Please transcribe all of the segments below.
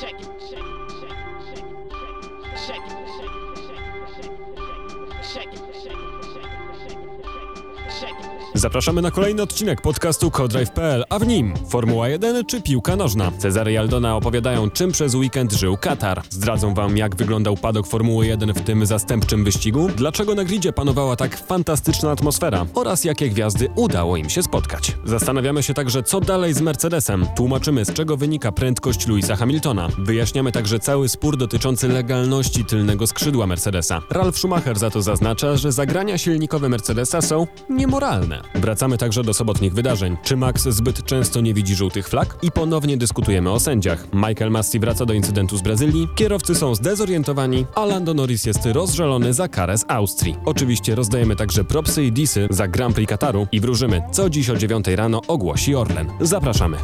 check it. Zapraszamy na kolejny odcinek podcastu Codrive.pl, a w nim Formuła 1 czy piłka nożna. Cezary i Aldona opowiadają, czym przez weekend żył Katar. Zdradzą wam, jak wyglądał padok Formuły 1 w tym zastępczym wyścigu, dlaczego na gridzie panowała tak fantastyczna atmosfera oraz jakie gwiazdy udało im się spotkać. Zastanawiamy się także, co dalej z Mercedesem. Tłumaczymy, z czego wynika prędkość Louisa Hamiltona. Wyjaśniamy także cały spór dotyczący legalności tylnego skrzydła Mercedesa. Ralf Schumacher za to zaznacza, że zagrania silnikowe Mercedesa są niemoralne. Wracamy także do sobotnich wydarzeń. Czy Max zbyt często nie widzi żółtych flag? I ponownie dyskutujemy o sędziach. Michael Masti wraca do incydentu z Brazylii, kierowcy są zdezorientowani, a Lando Norris jest rozżalony za karę z Austrii. Oczywiście rozdajemy także propsy i disy za Grand Prix Kataru i wróżymy, co dziś o 9 rano ogłosi Orlen. Zapraszamy.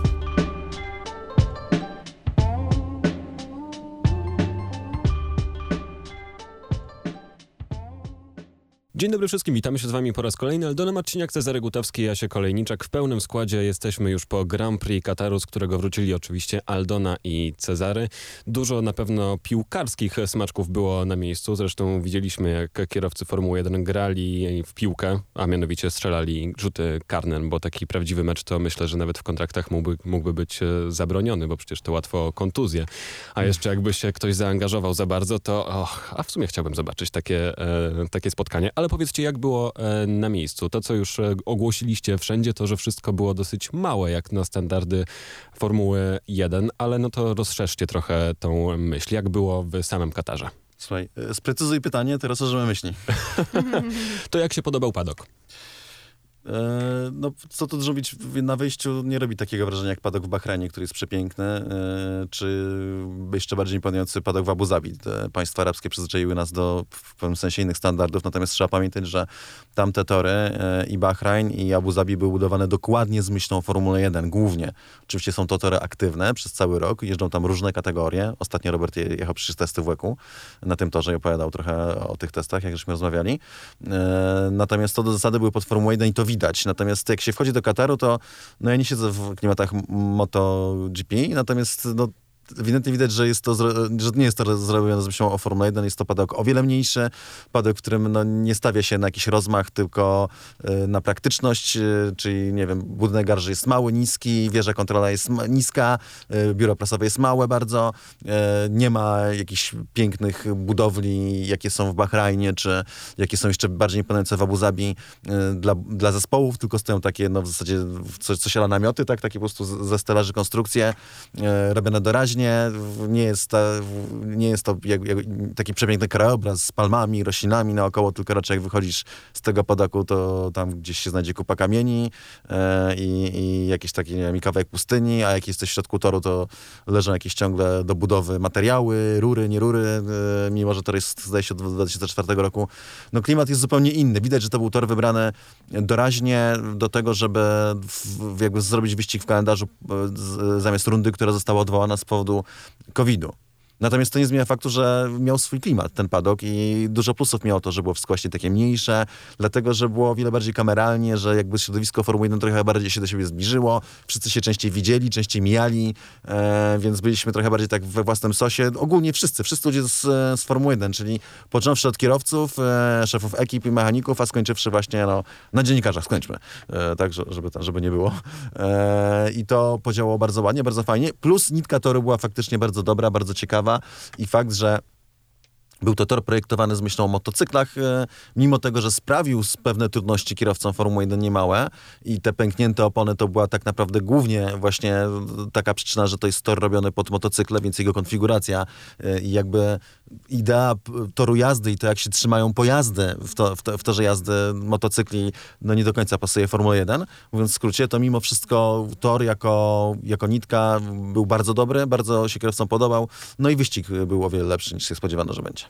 Dzień dobry wszystkim, witamy się z wami po raz kolejny. Aldona Marciniak, Cezary Gutowski, Jasie Kolejniczak. W pełnym składzie jesteśmy już po Grand Prix Kataru, z którego wrócili oczywiście Aldona i Cezary. Dużo na pewno piłkarskich smaczków było na miejscu. Zresztą widzieliśmy, jak kierowcy Formuły 1 grali w piłkę, a mianowicie strzelali rzuty karne, bo taki prawdziwy mecz to myślę, że nawet w kontraktach mógłby, mógłby być e, zabroniony, bo przecież to łatwo kontuzję. A jeszcze jakby się ktoś zaangażował za bardzo, to och, a w sumie chciałbym zobaczyć takie, e, takie spotkanie. Ale powiedzcie, jak było e, na miejscu? To, co już e, ogłosiliście wszędzie, to, że wszystko było dosyć małe, jak na standardy Formuły 1, ale no to rozszerzcie trochę tą myśl. Jak było w samym Katarze? Słuchaj, e, sprecyzuj pytanie, teraz użymy myśli. to jak się podobał padok? E, no, co tu zrobić na wyjściu nie robi takiego wrażenia jak padok w Bahrajnie, który jest przepiękny, e, czy jeszcze bardziej imponujący padok w Abu Zabi. Te państwa arabskie przyzwyczaiły nas do w pewnym sensie innych standardów, natomiast trzeba pamiętać, że tamte tory e, i Bahrajn i Abu Zabi były budowane dokładnie z myślą Formuły 1, głównie. Oczywiście są to tory aktywne przez cały rok, jeżdżą tam różne kategorie. Ostatnio Robert jechał przez testy w Łeku na tym torze i opowiadał trochę o tych testach, jak żeśmy rozmawiali. Natomiast to do zasady były pod Formułę 1 i to widać. Natomiast jak się wchodzi do Kataru, to no ja nie siedzę w klimatach MotoGP, natomiast no, ewidentnie widać, że, jest to, że nie jest to zrobione z myślą o Formule 1, jest to padok o wiele mniejszy, padok, w którym no, nie stawia się na jakiś rozmach, tylko y, na praktyczność, y, czyli nie wiem, budynek garży jest mały, niski, wieża kontrola jest niska, y, biuro prasowe jest małe bardzo, nie ma jakichś pięknych budowli, jakie są w Bahrajnie, czy jakie są jeszcze bardziej imponujące w Abu Zabi dla, dla zespołów, tylko stoją takie, no w zasadzie, co, co siada namioty, tak, takie po prostu ze stelaży konstrukcje, robione doraźnie, nie jest, nie jest to jak, jak, taki przepiękny krajobraz z palmami, roślinami naokoło, tylko raczej jak wychodzisz z tego podaku, to tam gdzieś się znajdzie kupa kamieni e, i, i jakieś takie, nie wiem, kawałek pustyni, a jak jesteś w środku toru, to leżą jakieś ciągle do budowy materiały, rury, nie rury, e, mimo że to jest, zdaje się, od 2004 roku. No klimat jest zupełnie inny. Widać, że to był tor wybrany doraźnie do tego, żeby w, jakby zrobić wyścig w kalendarzu e, zamiast rundy, która została odwołana z powodu powodu COVID-u. Natomiast to nie zmienia faktu, że miał swój klimat ten padok i dużo plusów miało to, że było wszystko właśnie takie mniejsze, dlatego, że było wiele bardziej kameralnie, że jakby środowisko Formuły 1 trochę bardziej się do siebie zbliżyło, wszyscy się częściej widzieli, częściej mijali, e, więc byliśmy trochę bardziej tak we własnym sosie. Ogólnie wszyscy, wszyscy ludzie z, z Formuły 1, czyli począwszy od kierowców, e, szefów ekip i mechaników, a skończywszy właśnie no, na dziennikarzach, skończmy, e, tak, żeby, żeby nie było. E, I to podziałało bardzo ładnie, bardzo fajnie, plus nitka toru była faktycznie bardzo dobra, bardzo ciekawa, i fakt, że był to tor projektowany z myślą o motocyklach, e, mimo tego, że sprawił pewne trudności kierowcom Formuły 1 niemałe i te pęknięte opony to była tak naprawdę głównie właśnie taka przyczyna, że to jest tor robiony pod motocykle, więc jego konfiguracja e, i jakby idea toru jazdy i to, jak się trzymają pojazdy w, to, w, to, w torze jazdy motocykli, no nie do końca pasuje Formule 1. Mówiąc w skrócie, to mimo wszystko tor jako, jako nitka był bardzo dobry, bardzo się kierowcom podobał, no i wyścig był o wiele lepszy niż się spodziewano, że będzie.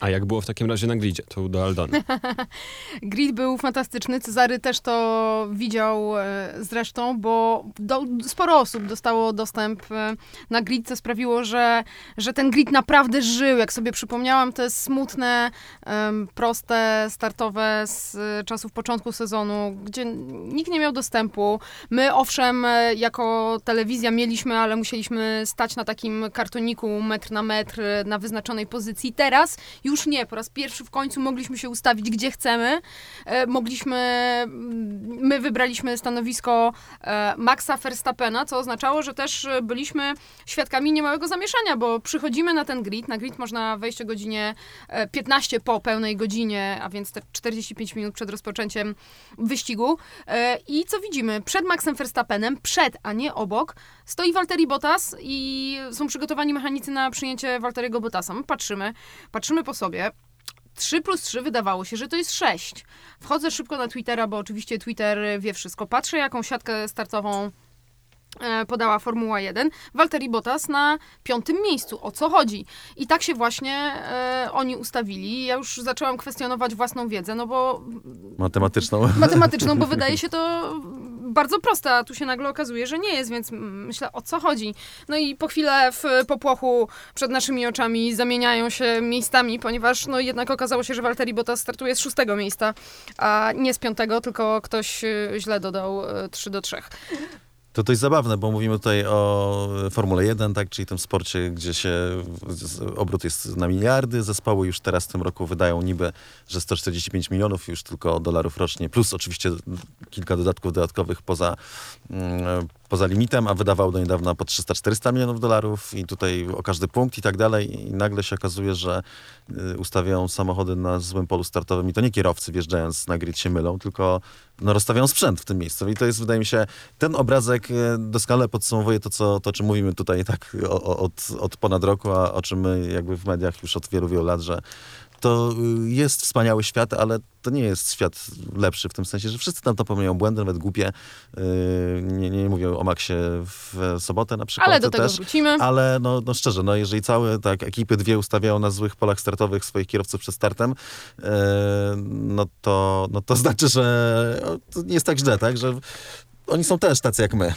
A jak było w takim razie na gridzie? To do Aldony. Grid był fantastyczny. Cezary też to widział e, zresztą, bo do, sporo osób dostało dostęp e, na grid, co sprawiło, że, że ten grid naprawdę żył. Jak sobie przypomniałam, te smutne, proste, startowe z czasów początku sezonu, gdzie nikt nie miał dostępu. My, owszem, e, jako telewizja mieliśmy, ale musieliśmy stać na takim kartoniku metr na metr na wyznaczonej pozycji. Teraz już nie. Po raz pierwszy w końcu mogliśmy się ustawić, gdzie chcemy. E, mogliśmy, mm, my wybraliśmy stanowisko e, Maxa Verstappena, co oznaczało, że też e, byliśmy świadkami niemałego zamieszania, bo przychodzimy na ten grid. Na grid można wejść o godzinie e, 15 po pełnej godzinie, a więc te 45 minut przed rozpoczęciem wyścigu. I co widzimy? Przed Maxem Verstappenem, przed, a nie obok, stoi Valtteri Bottas i są przygotowani mechanicy na przyjęcie Valtteriego Bottasa. My patrzymy, patrzymy po sobie. 3 plus 3 wydawało się, że to jest 6. Wchodzę szybko na Twittera, bo oczywiście Twitter wie wszystko. Patrzę, jaką siatkę startową e, podała Formuła 1. Valtteri Bottas na piątym miejscu. O co chodzi? I tak się właśnie e, oni ustawili. Ja już zaczęłam kwestionować własną wiedzę, no bo Matematyczną. matematyczną, bo wydaje się to bardzo proste, a tu się nagle okazuje, że nie jest, więc myślę, o co chodzi. No i po chwilę w popłochu przed naszymi oczami zamieniają się miejscami, ponieważ no jednak okazało się, że Valtteri Bottas startuje z szóstego miejsca, a nie z piątego, tylko ktoś y, źle dodał y, 3 do 3. To dość zabawne, bo mówimy tutaj o Formule 1, tak, czyli tym sporcie, gdzie się obrót jest na miliardy. Zespoły już teraz w tym roku wydają niby, że 145 milionów już tylko dolarów rocznie, plus oczywiście kilka dodatków dodatkowych poza, mm, poza limitem, a wydawał do niedawna po 300-400 milionów dolarów i tutaj o każdy punkt i tak dalej. I nagle się okazuje, że y, ustawiają samochody na złym polu startowym i to nie kierowcy wjeżdżając na grid się mylą, tylko no, rozstawiają sprzęt w tym miejscu. I to jest, wydaje mi się, ten obrazek e, doskonale podsumowuje to, co, to, o czym mówimy tutaj tak od, od ponad roku, a o czym my jakby w mediach już od wielu, wielu lat, że to y, jest wspaniały świat, ale to nie jest świat lepszy w tym sensie, że wszyscy tam to popełniają błędy, nawet głupie. Yy, Nie, nie mówię o Maxie w sobotę na przykład. Ale do tego też. wrócimy. Ale no, no szczerze, no jeżeli całe tak, ekipy dwie ustawiają na złych polach startowych swoich kierowców przed startem, e, no, to, no to znaczy, że o, to nie jest tak źle, tak? Że oni są też tacy jak my.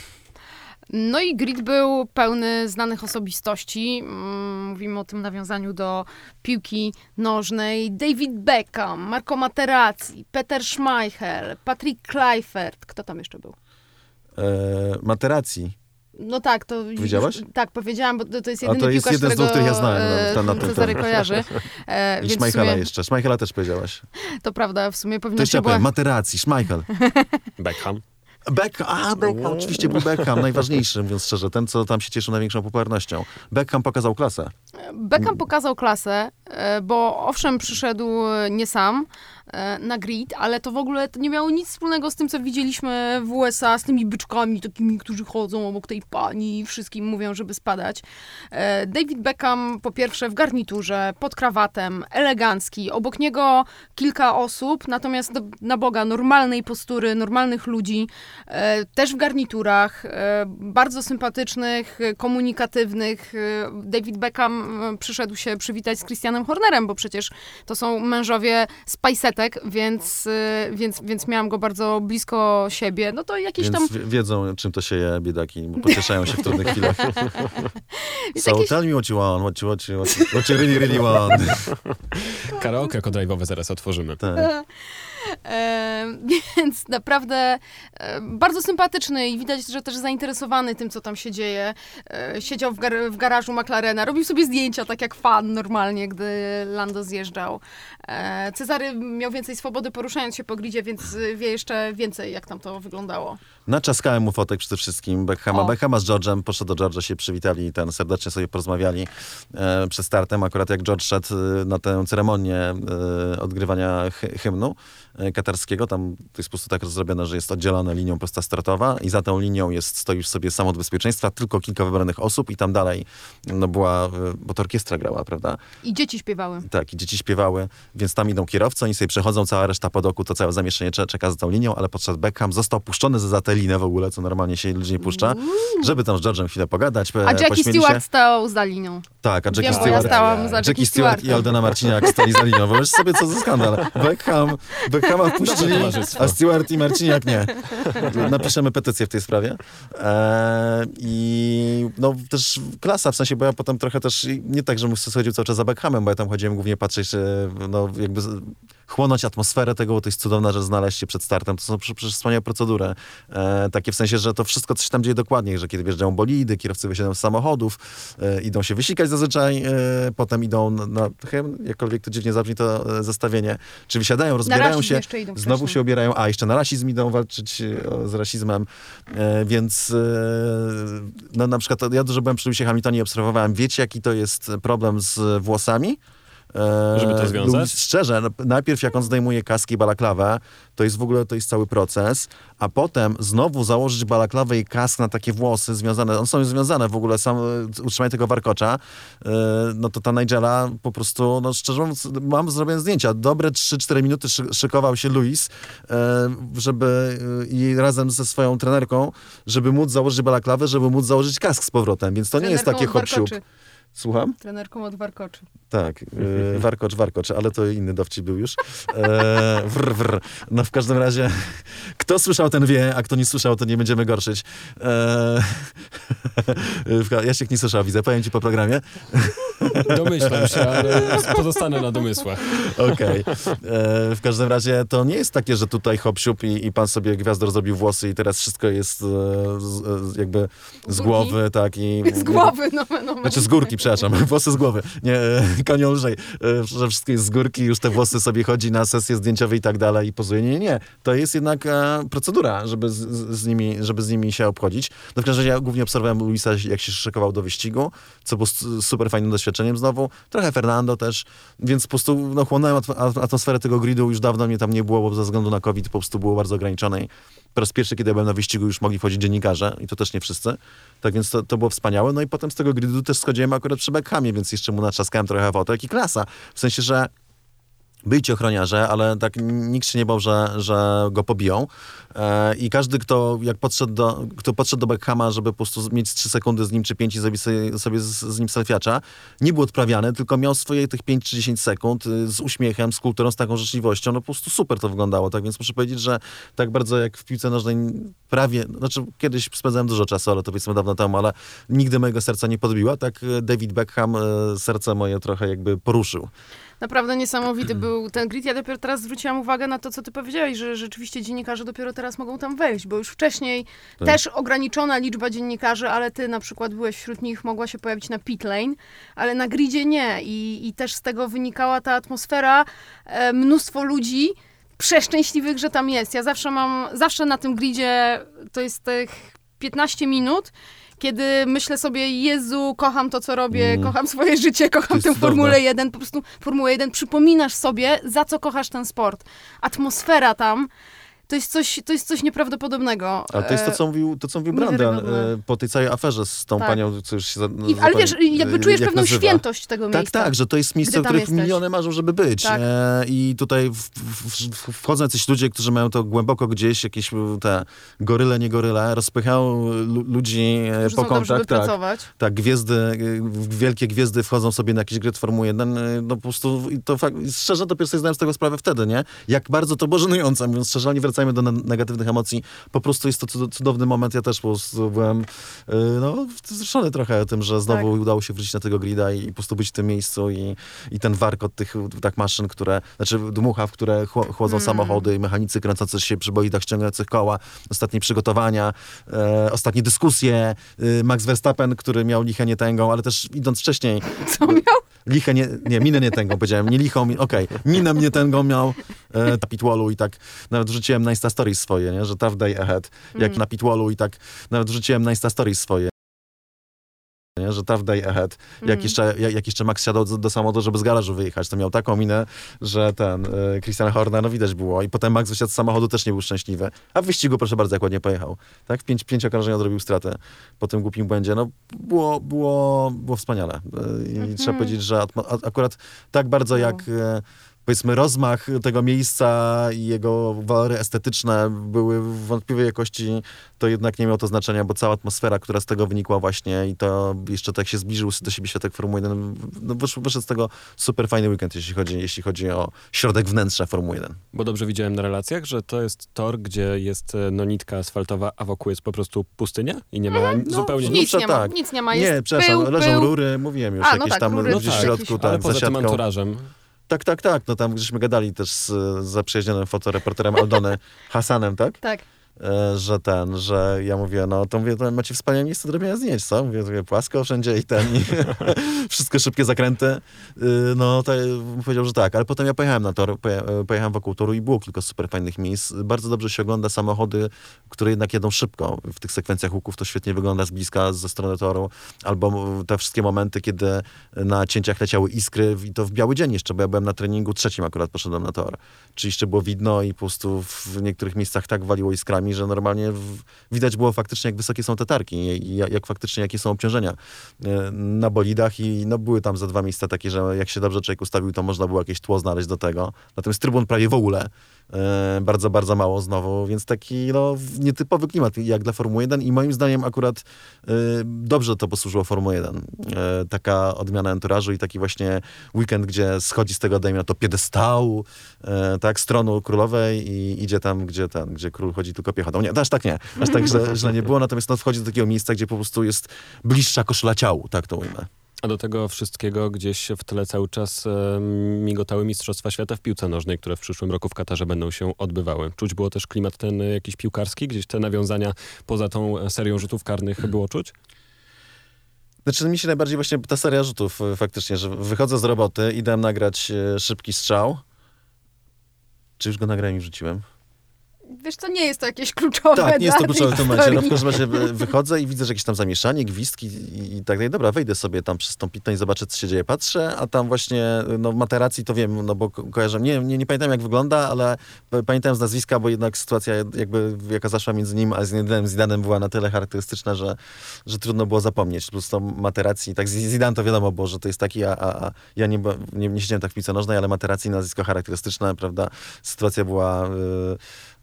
No i grid był pełny znanych osobistości. Mm, Mówimy o tym nawiązaniu do piłki nożnej. David Beckham, Marco Materazzi, Peter Schmeichel, Patrick Kluivert. Kto tam jeszcze był? E, materacji. No tak, to... Powiedziałaś? Tak, powiedziałam, bo to, to jest A jedyny to jest piłkarz, jeden z dwóch, których ja znałem, e, to na tym- Cezary ten. kojarzy. E, I Schmeichela sumie, jeszcze. Schmeichela też powiedziałaś. to prawda, w sumie To powinno jeszcze się ja powiem, była... materacji, Schmeichel. Beckham. Beckham, a Beckham, oczywiście był Beckham, najważniejszy, mówiąc szczerze, ten, co tam się cieszył największą popularnością. Beckham pokazał klasę. Beckham pokazał klasę, e, bo owszem, przyszedł nie sam na grid, ale to w ogóle nie miało nic wspólnego z tym, co widzieliśmy w USA, z tymi byczkami takimi, którzy chodzą obok tej pani i wszystkim mówią, żeby spadać. E, David Beckham po pierwsze w garniturze, pod krawatem, elegancki, obok niego kilka osób, natomiast na Boga normalnej postury, normalnych ludzi, e, też w garniturach, e, bardzo sympatycznych, e, komunikatywnych. E, David Beckham e, przyszedł się przywitać z Christianem Hornerem, bo przecież to są mężowie z pajsetek, więc, e, więc, więc miałam go bardzo blisko siebie. No to jakieś Więc tam... wie- wiedzą, czym to się je, biedaki, bo pocieszają się w trudnych chwilach. So jakieś- tell me what you want, what you, what you, what you, really, really want. Karaoke kodrive'owe zaraz otworzymy. Tak. E, więc naprawdę e, bardzo sympatyczny i widać, że też zainteresowany tym, co tam się dzieje. E, siedział w, gar- w garażu McLarena, robił sobie zdjęcia, tak jak fan normalnie, gdy Lando zjeżdżał. E, Cezary miał więcej swobody poruszając się po gridzie, więc wie jeszcze więcej, jak tam to wyglądało. Naczaskałem mu fotek przede wszystkim Beckhama. O. Beckhama z George'em, poszedł do George'a, się przywitali i ten, serdecznie sobie porozmawiali e, przed startem. Akurat jak George szedł e, na tę ceremonię e, odgrywania hy, hymnu e, katarskiego, tam to jest po prostu tak zrobione, że jest oddzielona linią prosta startowa i za tą linią jest, stoi już sobie samolot bezpieczeństwa, tylko kilka wybranych osób i tam dalej no była, e, bo to orkiestra grała, prawda? I dzieci śpiewały. Tak, i dzieci śpiewały, więc tam idą kierowcy, oni sobie przechodzą, cała reszta pod oku, to całe zamieszczenie cze- czeka za tą linią, ale podczas Beckham został puszczony za, tę linę w ogóle, co normalnie się ludzie nie puszcza, żeby tam z George'em chwilę pogadać, A Jackie pośmieli Stewart się. stał za linią. Tak, a Jackie Wiem, bo ja Stewart... stałam za Jackie Jackie Stewart i. Aldona Marciniak stali za linią. Wyobraź sobie, co za skandal. Beckham, Wpuścili, a Stewart i Marciniak nie. Napiszemy petycję w tej sprawie. E, I no też klasa, w sensie, bo ja potem trochę też, nie tak, że chodził cały czas za Beckhamem, bo ja tam chodziłem głównie patrzeć, no jakby chłonąć atmosferę tego, bo to jest cudowna rzecz znaleźć się przed startem. To są przecież wspaniałe procedury. E, takie w sensie, że to wszystko coś tam dzieje dokładnie, że kiedy wjeżdżają bolidy, kierowcy wysiadają z samochodów, e, idą się wysikać zazwyczaj, e, potem idą na, na jakkolwiek to dziwnie zabrzmi to e, zestawienie, czy wysiadają, rozbierają się, znowu wcześniej. się ubierają, a jeszcze na rasizm idą walczyć e, o- z rasizmem, e, więc no na przykład ja dużo byłem przy Lewisie Hamiltonie i obserwowałem, wiecie jaki to jest problem z włosami? E, Żeby to związać? Szczerze, no, najpierw jak on zdejmuje kaski i balaklawę, to jest w ogóle to jest cały proces, a potem znowu założyć balaklawę i kask na takie włosy związane, one są związane w ogóle, sam e, utrzymanie tego warkocza, e, no to ta Nigela po prostu, no szczerze mówiąc, mam zrobione zdjęcia, dobre 3-4 minuty szy- szykował się Luis, e, żeby i razem ze swoją trenerką, żeby móc założyć balaklawę, żeby móc założyć kask z powrotem, więc to nie jest Trenerką takie hop. Słucham? Trenerką od warkoczy. Tak, yy, warkocz, warkocz, ale to inny dowcip był już. E, wr, wr. No w każdym razie, kto słyszał, ten wie, a kto nie słyszał, to nie będziemy gorszyć. E, ka- Jasiek nie słyszał, widzę, powiem ci po programie. Domyślam się, ale pozostanę na domysłach. Okej. E, W każdym razie to nie jest takie, że tutaj hop siup i, i pan sobie gwiazdor zrobił włosy i teraz wszystko jest e, z, jakby z Górki? głowy, tak i... Z głowy, no, no. Znaczy z górki, przepraszam, włosy z głowy. Nie, e, koniol lżej, e, że wszystko jest z górki, już te włosy sobie chodzi na sesje zdjęciowe i tak dalej i pozuje. Nie, nie, nie. To jest jednak e, procedura, żeby z, z, nimi, żeby z nimi się obchodzić. No w każdym razie ja głównie obserwowałem Luisa, jak się szykował do wyścigu, co było super fajnym doświadczeniem znowu. Trochę Fernando też, więc po prostu no, chłonąłem atm- at- atmosferę tego gridu, już dawno mnie tam nie było, bo ze względu na COVID po prostu było bardzo ograniczone. Po raz pierwszy, kiedy ja byłem na wyścigu, już mogli wchodzić dziennikarze i to też nie wszyscy. Tak więc to, to było wspaniałe. No i potem z tego gridu też schodziłem akurat przy Beckhamie, więc jeszcze mu natrzaskałem trochę fotek i klasa. W sensie, że byli ci ochroniarze, ale tak nikt się nie bał, że, że go pobiją. E, I każdy, kto jak podszedł do, kto podszedł do Beckhama, żeby po prostu mieć 3 sekundy z nim czy 5 i zrobić sobie, z, z nim selfiacza, nie był odprawiany, tylko miał swoje tych 5 czy 10 sekund y, z uśmiechem, z kulturą, z taką życzliwością. No po prostu super to wyglądało. Tak więc muszę powiedzieć, że tak bardzo jak w piłce nożnej prawie, znaczy kiedyś spędzałem dużo czasu, ale to powiedzmy dawno temu, ale nigdy mojego serca nie podbiła. Tak y, David Beckham y, serce moje trochę jakby poruszył. Naprawdę niesamowity był ten grid. Ja dopiero teraz zwróciłam uwagę na to, co ty powiedziałeś, że rzeczywiście dziennikarze dopiero teraz mogą tam wejść, bo już wcześniej Tak. też ograniczona liczba dziennikarzy, ale ty na przykład byłeś wśród nich, mogła się pojawić na pit lane, ale na gridzie nie. I, i też z tego wynikała ta atmosfera, e, mnóstwo ludzi przeszczęśliwych, że tam jest. Ja zawsze mam, zawsze na tym gridzie to jest tych 15 minut, kiedy myślę sobie, Jezu, kocham to, co robię, Mm. kocham swoje życie, kocham tę. Formułę 1, po prostu Formułę 1, przypominasz sobie, za co kochasz ten sport. Atmosfera tam, to jest coś, to jest coś nieprawdopodobnego. Ale to jest to, E, co mówił, to, co mówił Brandon e, po tej całej aferze z tą Tak. panią, co już się za, I, ale wiesz, jakby czujesz jak pewną nazywa. świętość tego Tak, miejsca. tak, że to jest miejsce, w jesteś. miliony marzą, żeby być. Tak. E, I tutaj w, w, w, wchodzą jacyś ludzie, którzy mają to głęboko gdzieś, jakieś e, te goryle, nie goryle, rozpychają lu, ludzi e, Którzy po kątach. Tak, pracować. tak, gwiezdy, e, wielkie gwiezdy wchodzą sobie na jakiś gry Formuły 1, e, no po prostu to fakt, szczerze dopiero sobie zdałem z tego sprawę wtedy, nie? Jak bardzo to było żenujące, mówiąc szczerze, nie wracajmy do ne- negatywnych emocji. Po prostu jest to cud- cudowny moment. Ja też po prostu byłem e, no, wzruszony trochę tym, że znowu Tak. udało się wrócić na tego grida i po prostu być w tym miejscu i, i ten warkot tych tak maszyn, które, znaczy dmucha, w które chło- chłodzą Mm. samochody i mechanicy kręcący się przy bolidach ściągających koła, ostatnie przygotowania, e, ostatnie dyskusje, e, Max Verstappen, który miał lichę nie tęgą, ale też idąc wcześniej, Co miał? lichę nie, nie, minę nie tęgą, powiedziałem, nie lichą, okej, minę mnie tęgą miał e, na i tak nawet wrzuciłem na Insta Stories swoje, nie, że tough day ahead, jak na pitwallu i tak nawet wrzuciłem na Insta Stories swoje. Nie, że tough day ahead. Jak, Mm. jeszcze, jak, jak jeszcze Max siadał do, do samochodu, żeby z garażu wyjechać, to miał taką minę, że ten e, Christian Horner, no widać było. I potem Max wysiadł z samochodu, też nie był szczęśliwy. A w wyścigu, proszę bardzo, jak ładnie pojechał. Tak? W pięć, pięć okrążeń odrobił stratę po tym głupim błędzie. No, było, było, było wspaniale. E, I Mhm. trzeba powiedzieć, że akurat tak bardzo No. jak... E, powiedzmy rozmach tego miejsca i jego walory estetyczne były wątpliwej jakości, to jednak nie miało to znaczenia, bo cała atmosfera, która z tego wynikła właśnie i to jeszcze tak się zbliżył do siebie światek Formuły 1, no wyszedł, wyszedł z tego super fajny weekend, jeśli chodzi, jeśli chodzi o środek wnętrza Formuły 1. Bo dobrze widziałem na relacjach, że to jest tor, gdzie jest e, no, nitka asfaltowa, a wokół jest po prostu pustynia i nie ma Mhm. No, zupełnie nic nic. to nie ma, tak. nic nie ma. Jest Nie, przepraszam, pył, leżą pył. rury, mówiłem już, A, no jakieś tak, tam rury gdzieś w jakieś. środku, Ale tam, za poza tym anturażem. Tak, tak, tak, no tam żeśmy gadali też z zaprzyjaźnionym fotoreporterem Aldony Hasanem, tak? Tak. E, że ten, że ja mówię, no to mówię, to macie wspaniałe miejsce do robienia zdjęć, co? Mówię, mówię płasko wszędzie i ten, i wszystko szybkie zakręty. Y, No to powiedział, że tak, ale potem ja pojechałem na tor, poje- pojechałem wokół toru i było kilka super fajnych miejsc. Bardzo dobrze się ogląda samochody, które jednak jedą szybko. W tych sekwencjach łuków to świetnie wygląda z bliska, ze strony toru, albo te wszystkie momenty, kiedy na cięciach leciały iskry i to w biały dzień jeszcze, bo ja byłem na treningu trzecim akurat poszedłem na tor. Czy jeszcze było widno i po prostu w niektórych miejscach tak waliło iskrami, że normalnie w, widać było faktycznie, jak wysokie są te tarki i jak, jak faktycznie, jakie są obciążenia e, na bolidach i no, były tam za dwa miejsca takie, że jak się dobrze człowiek ustawił, to można było jakieś tło znaleźć do tego. Natomiast trybun prawie w ogóle e, bardzo, bardzo mało znowu, więc taki no, nietypowy klimat jak dla Formuły 1 i moim zdaniem akurat e, dobrze to posłużyło Formuły 1. E, taka odmiana enturażu i taki właśnie weekend, gdzie schodzi z tego, dajmy na to, piedestału, tak, stronu królowej i idzie tam, gdzie ten, gdzie król chodzi tylko piechotą. Nie, aż tak nie, aż tak źle, źle nie było, natomiast no, wchodzi do takiego miejsca, gdzie po prostu jest bliższa koszula ciału, tak to ujmę. A do tego wszystkiego gdzieś w tle cały czas e, migotały Mistrzostwa Świata w piłce nożnej, które w przyszłym roku w Katarze będą się odbywały. Czuć było też klimat ten e, jakiś piłkarski? Gdzieś te nawiązania poza tą e, serią rzutów karnych było czuć? Znaczy mi się najbardziej właśnie ta seria rzutów e, faktycznie, że wychodzę z roboty, idę nagrać szybki strzał. Czy już go nagrałem i wrzuciłem? Wiesz, to nie jest to jakieś kluczowe Tak, nie jest to kluczowe w tym momencie. No, w każdym razie wy- wychodzę i widzę, że jakieś tam zamieszanie, gwizdki i, i tak dalej. Dobra, wejdę sobie tam przez tą i zobaczę, co się dzieje. Patrzę, a tam właśnie, no materacji to wiem, no bo ko- kojarzę. Nie, nie, nie pamiętam, jak wygląda, ale pamiętam z nazwiska, bo jednak sytuacja jakby, jaka zaszła między nim a Zidanem, Zidanem była na tyle charakterystyczna, że, że trudno było zapomnieć. Plus to materacji, tak Zidane to wiadomo było, że to jest taki, a, a, a ja nie, bo- nie, nie siedziałem tak w piłce nożnej, ale materacji nazwisko charakterystyczne, prawda? Sytuacja była... y,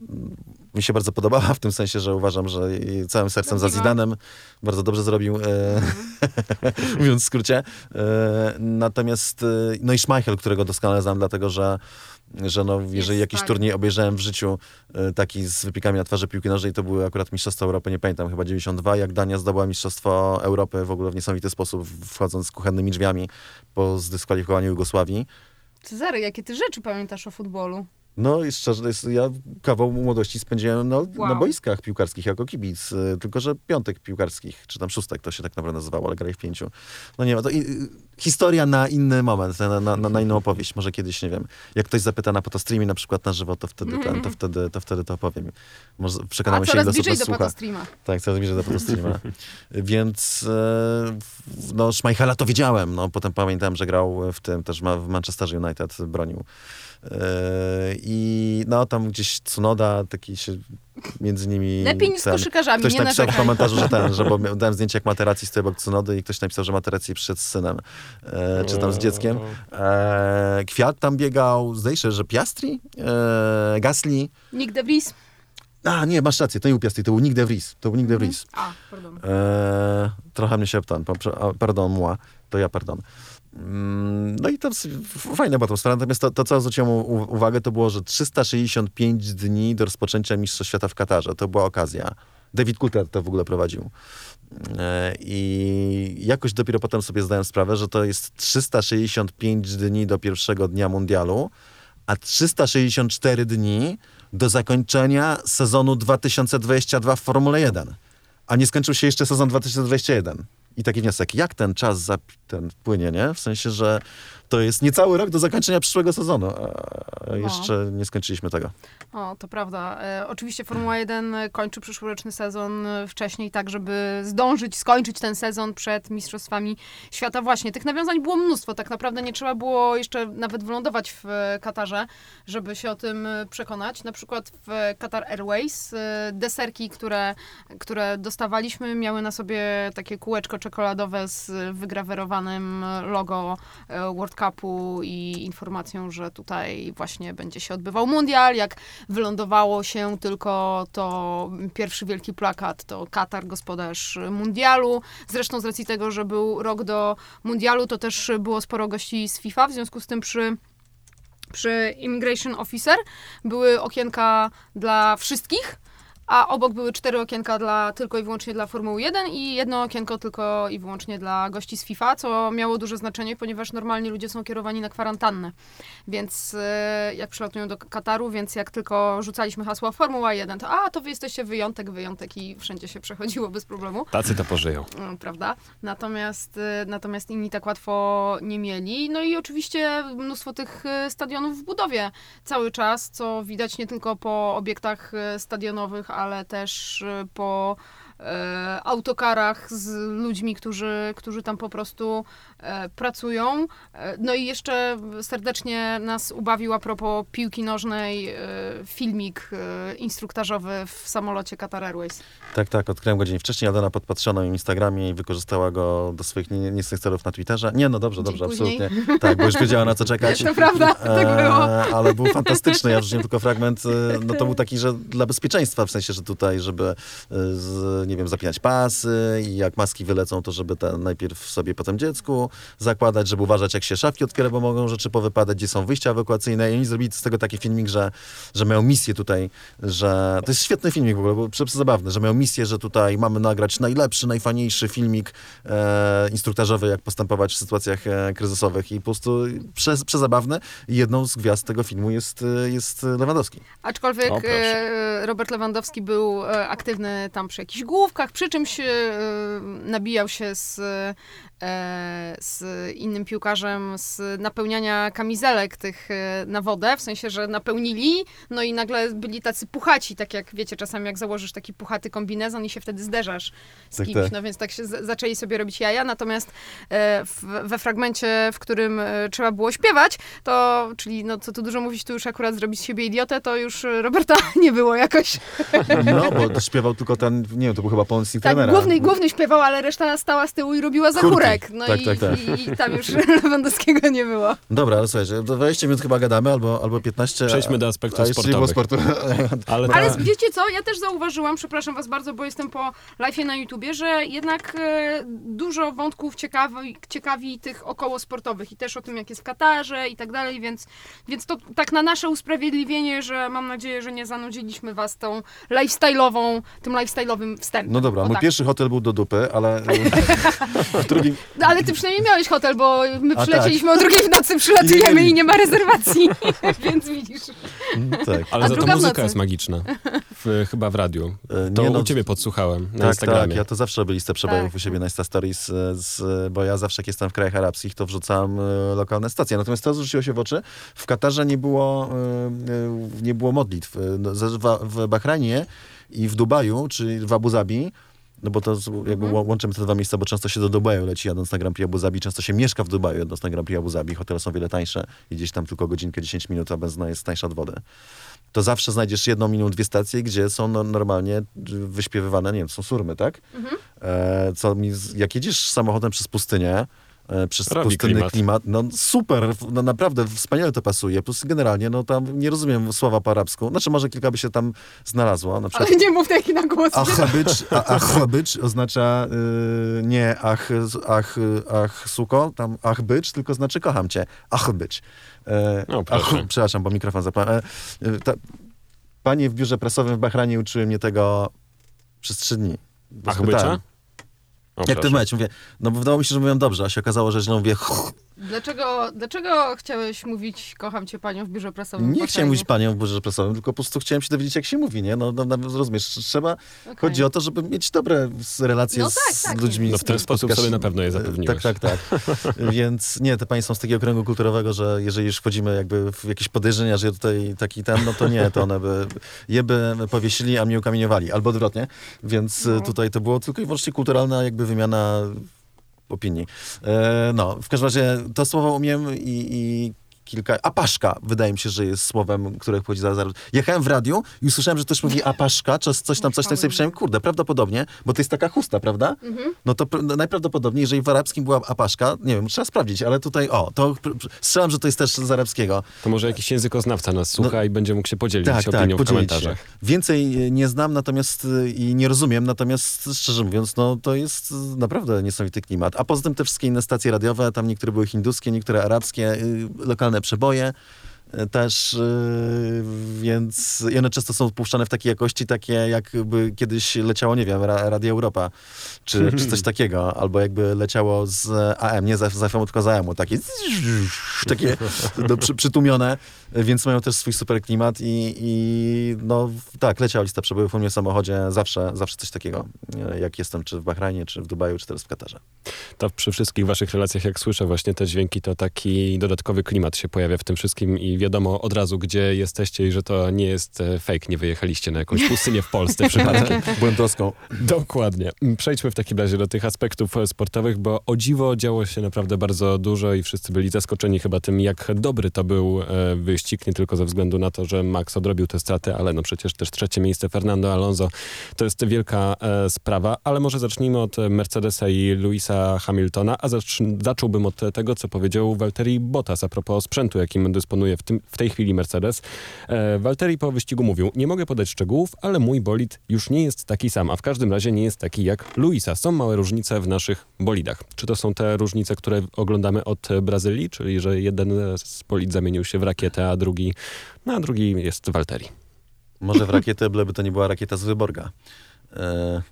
mi się bardzo podobała w tym sensie, że uważam, że całym sercem za. Zidanem bardzo dobrze zrobił, e, mówiąc w skrócie. E, natomiast, e, no i Schmeichel, którego doskonale znam, dlatego że, że no, jeżeli jakiś tak. turniej obejrzałem w życiu e, taki z wypikami na twarzy piłki nożnej, to były akurat Mistrzostwa Europy, nie pamiętam, chyba 92, jak Dania zdobyła Mistrzostwo Europy w ogóle w niesamowity sposób, wchodząc kuchennymi drzwiami po zdyskwalifikowaniu Jugosławii. Cezary, jakie ty rzeczy pamiętasz o futbolu? No i szczerze, jest, ja kawał młodości spędziłem na Wow. boiskach piłkarskich jako kibic, y, tylko że piątek piłkarskich, czy tam szóstek to się tak naprawdę nazywało, ale grali w pięciu. No nie ma, to i, y, historia na inny moment, na, na, na, na inną opowieść, może kiedyś, nie wiem, jak ktoś zapyta na fotostreamie na przykład na żywo, to wtedy, ten, to, wtedy, to wtedy to opowiem. Może A przekonamy się, coraz ile osób nas do słucha. Patostreama. Tak, coraz bliżej do fotostreama. Więc e, no Schmeichela to wiedziałem, no potem pamiętałem, że grał w tym, też ma, w Manchesterze United bronił. E, I no tam gdzieś Tsunoda, taki się między nimi... Lepiej niż z koszykarzami, Ktoś nie napisał w komentarzu, że ten, że bo dałem zdjęcie jak Materacji stoi obok Tsunody i ktoś napisał, że Materacji przyszedł z synem, e, czy tam z dzieckiem. E, Kwiat tam biegał, zdaje się, że Piastri, e, Gasly. Nick DeVries. A, nie, masz rację, to nie był Piastri, to był Nick de Vries. To był Nick de Vries. A, pardon. E, trochę mnie się a, pardon, moi, to ja pardon. Mm, No i to fajna była atmosfera, natomiast to, to co zwróciłem uwagę, to było, że 365 dni do rozpoczęcia Mistrzostw Świata w Katarze. To była okazja. David Coulthard to w ogóle prowadził. E, I jakoś dopiero potem sobie zdałem sprawę, że to jest 365 dni do pierwszego dnia mundialu, a 364 dni do zakończenia sezonu 2022 w Formule 1. A nie skończył się jeszcze sezon 2021. I taki wniosek, jak ten czas ten płynie, nie? W sensie, że to jest niecały rok do zakończenia przyszłego sezonu, a jeszcze nie skończyliśmy tego. O, to prawda. E, oczywiście Formuła 1 kończy przyszłoroczny sezon e, wcześniej, tak żeby zdążyć skończyć ten sezon przed Mistrzostwami Świata. Właśnie, tych nawiązań było mnóstwo. Tak naprawdę nie trzeba było jeszcze nawet wylądować w e, Katarze, żeby się o tym e, przekonać. Na przykład w Qatar Airways deserki, które, które dostawaliśmy, miały na sobie takie kółeczko czekoladowe z wygrawerowanym logo World Cupu i informacją, że tutaj właśnie będzie się odbywał mundial. Jak wylądowało się tylko to pierwszy wielki plakat, to Katar, gospodarz mundialu. Zresztą z racji tego, że był rok do mundialu, to też było sporo gości z FIFA, w związku z tym przy przy Immigration Officer były okienka dla wszystkich, a obok były cztery okienka dla, tylko i wyłącznie dla Formuły 1 i jedno okienko tylko i wyłącznie dla gości z FIFA, co miało duże znaczenie, ponieważ normalnie ludzie są kierowani na kwarantannę. Więc e, jak przylatują do Kataru, więc jak tylko rzucaliśmy hasło Formuła 1, to a, to wy jesteście wyjątek, wyjątek i wszędzie się przechodziło bez problemu. Tacy to pożyją. Mm, prawda? Natomiast, y, natomiast inni tak łatwo nie mieli. No i oczywiście mnóstwo tych y, stadionów w budowie cały czas, co widać nie tylko po obiektach stadionowych, ale też y, po e, autokarach z ludźmi, którzy, którzy tam po prostu pracują. E, No i jeszcze serdecznie nas ubawił a propos piłki nożnej e, filmik e, instruktażowy w samolocie Qatar Airways. Tak, tak, odkryłem go dzień wcześniej. Aldona podpatrzyła na Instagramie i wykorzystała go do swoich nie- niecnych celów na Twitterze. Nie, no dobrze, Dzień dobrze, później. absolutnie. Tak, bo już wiedziała na co czekać. To prawda, tak było. E, ale był fantastyczny. Ja wrzuciłem tylko fragment. e, No to był taki, że dla bezpieczeństwa, w sensie, że tutaj, żeby e, z, nie wiem, zapinać pasy i jak maski wylecą, to żeby ten najpierw sobie, potem dziecku zakładać, żeby uważać, jak się szafki otwiera, bo mogą rzeczy powypadać, gdzie są wyjścia ewakuacyjne. I oni zrobili z tego taki filmik, że, że miał misję tutaj, że to jest świetny filmik w ogóle, bo przezabawny, że miał misję, że tutaj mamy nagrać najlepszy, najfajniejszy filmik e, instruktażowy, jak postępować w sytuacjach e, kryzysowych i po prostu prze, przezabawny. I jedną z gwiazd tego filmu jest, e, jest Lewandowski. Aczkolwiek O, e, Robert Lewandowski był e, aktywny tam przy jakichś główkach, przy czymś e, nabijał się z, e, z innym piłkarzem z napełniania kamizelek tych e, na wodę, w sensie, że napełnili, no i nagle byli tacy puchaci, tak jak wiecie, czasami jak założysz taki puchaty kombinezon i się wtedy zderzasz z Tak, kimś, tak. no więc tak się z- zaczęli sobie robić jaja, natomiast e, w, we fragmencie, w którym e, trzeba było śpiewać, to, czyli no co tu dużo mówić, tu już akurat zrobić z siebie idiotę, to już Roberta nie było jakoś. No, bo śpiewał tylko ten, nie wiem, to był chyba pomocnik Tak, trenera. główny, główny śpiewał, ale reszta stała z tyłu i robiła zachórek. No Tak, i, tak, tak. I, i tam już Lewandowskiego nie było. Dobra, ale słuchajcie, do 20 minut chyba gadamy, albo, albo 15. Przejdźmy do a nie było sportowych. sportu. Ale, Ale ta, wiecie co, ja też zauważyłam, przepraszam was bardzo, bo jestem po live'ie na YouTubie, że jednak e, dużo wątków ciekawi, ciekawi tych około sportowych i też o tym, jak jest w Katarze i tak dalej, więc, więc to tak na nasze usprawiedliwienie, że mam nadzieję, że nie zanudziliśmy was tą lifestyle'ową, tym lifestyle'owym wstępem. No dobra, O mój tak. pierwszy hotel był do dupy, ale w drugim... No, ale ty przynajmniej miałeś hotel, bo my A, przylecieliśmy o drugiej w nocy, przylatujemy Nie, nie. i nie ma rezerwacji, więc widzisz. Tak. ale A za to muzyka nocy. jest magiczna. W, chyba w radiu. E, To nie, no, u ciebie podsłuchałem na Tak, Instagramie. tak, ja to zawsze robię listę przebojów Tak. u siebie na Insta Stories, e, z, bo ja zawsze jak jestem w krajach arabskich, to wrzucam e, lokalne stacje. Natomiast to rzuciło się w oczy. W Katarze nie było, e, nie było modlitw. No, w, w Bahrajnie i w Dubaju, czy w Abu Zabi, no bo to jakby Mhm. łączymy te dwa miejsca, bo często się do Dubaju leci jadąc na Grand Prix Abu Zabi, często się mieszka w Dubaju jadąc na Grand Prix Abu Zabi, hotele są wiele tańsze i gdzieś tam tylko godzinkę, 10 minut, a benzyna jest tańsza od wody. To zawsze znajdziesz jedną, minimum dwie stacje, gdzie są no, normalnie wyśpiewywane, nie wiem, są surmy, tak? Mhm. E, co mi, jak jedziesz samochodem przez pustynię, przez Robi pustynny klimat. klimat. no super, no naprawdę wspaniale to pasuje. Plus generalnie, no tam nie rozumiem słowa po arabsku. Znaczy może kilka by się tam znalazło. Na przykład Ale nie mów taki na głos. Achabycz, a, achabycz oznacza y, nie ach, ach, ach, suko, tam achbycz, tylko znaczy kocham cię. Achbycz. E, O, proszę. przepraszam, bo mikrofon zapałem. E, e, ta, panie w biurze prasowym w Bahrajnie uczyły mnie tego przez trzy dni. Ach, spytałem, bycia? O, Jak to proszę. mówić? Mówię, no bo wydawało mi się, że mówiłem dobrze, a się okazało, że źle mówię. Dlaczego, dlaczego chciałeś mówić kocham cię panią w biurze prasowym? Nie chciałem mówić panią w biurze prasowym, tylko po prostu chciałem się dowiedzieć, jak się mówi, nie? No, no, no rozumiesz, trzeba, Okej. chodzi o to, żeby mieć dobre relacje No z, tak, tak. ludźmi. No w ten sposób sobie na pewno je zapewniłeś. Tak, tak, tak. Więc nie, te panie są z takiego kręgu kulturowego, że jeżeli już wchodzimy jakby w jakieś podejrzenia, że ja tutaj taki ten, no to nie, to one by je by powiesili, a mnie ukamieniowali, albo odwrotnie. Więc No. e, tutaj to było tylko i wyłącznie kulturalna jakby wymiana opinii. E, no, w każdym razie to słowo umiem i, i kilka... Apaszka, wydaje mi się, że jest słowem, które pochodzi za... za jechałem w radiu i usłyszałem, że ktoś mówi apaszka, czy coś tam, coś tam sobie myślałem, kurde, prawdopodobnie, bo to jest taka chusta, prawda? Mhm. No to pr- najprawdopodobniej, jeżeli w arabskim była apaszka, nie wiem, trzeba sprawdzić, ale tutaj, o, to strzelam, że to jest też z arabskiego. To może jakiś językoznawca nas słucha No- i będzie mógł się podzielić Tak, tak, opinią w podzielić się. komentarzach. Więcej e, nie znam, natomiast e, i nie rozumiem, natomiast szczerze mówiąc, no to jest e, naprawdę niesamowity klimat. A poza tym te wszystkie inne stacje radiowe, tam niektóre były hinduskie, niektóre arabskie, lokalne przeboje też, y, więc i one często są puszczane w takiej jakości, takie jakby kiedyś leciało, nie wiem, Ra- Radio Europa, czy, czy coś takiego, albo jakby leciało z AM, nie z z FM, tylko z AM-u, takie takie do, przy, przytłumione, więc mają też swój super klimat i, i no tak, leciała lista przebojów u mnie w samochodzie, zawsze, zawsze coś takiego, e, jak jestem czy w Bahrajnie, czy w Dubaju, czy teraz w Katarze. To przy wszystkich waszych relacjach, jak słyszę właśnie te dźwięki, to taki dodatkowy klimat się pojawia w tym wszystkim i wiadomo od razu, gdzie jesteście i że to nie jest e, fake, nie wyjechaliście na jakąś pustynię w Polsce przypadkiem. Błędowską. Dokładnie. Przejdźmy w takim razie do tych aspektów e, sportowych, bo o dziwo działo się naprawdę bardzo dużo i wszyscy byli zaskoczeni chyba tym, jak dobry to był e, wyścig, nie tylko ze względu na to, że Max odrobił te straty, ale no przecież też trzecie miejsce Fernando Alonso to jest wielka sprawa, ale może zacznijmy od Mercedesa i Louisa Hamiltona, a zacz- zacząłbym od tego, co powiedział Valtteri Bottas a propos sprzętu, jakim dysponuje w, tym, w tej chwili Mercedes. E, Valtteri po wyścigu mówił, nie mogę podać szczegółów, ale mój bolid już nie jest taki sam, a w każdym razie nie jest taki jak Luisa. Są małe różnice w naszych bolidach. Czy to są te różnice, które oglądamy od Brazylii, czyli że jeden z bolid zamienił się w rakietę, a drugi, no, a drugi jest Valtteri. Może w rakietę, byleby to nie była rakieta z Wyborga. E,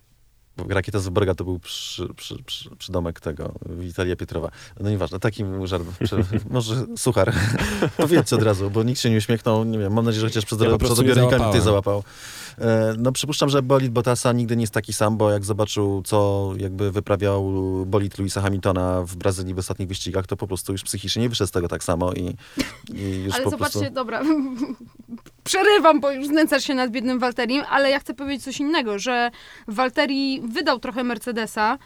rakieta z Wyborga to był przy, przy, przy, przydomek tego, Witalia Pietrowa. No nieważne, taki był żart. Może suchar. Powiedzcie od razu, bo nikt się nie uśmiechnął. Nie wiem, mam nadzieję, że chociaż przed, Ja przed nie odbiornikami ty załapał. E, no przypuszczam, że bolid Bottasa nigdy nie jest taki sam, bo jak zobaczył, co jakby wyprawiał bolid Louisa Hamiltona w Brazylii w ostatnich wyścigach, to po prostu już psychicznie nie wyszedł z tego tak samo i, i już Ale po zobaczcie, prostu... dobra, przerywam, bo już znęcasz się nad biednym Walterim, ale ja chcę powiedzieć coś innego, że Walteri wydał trochę Mercedesa,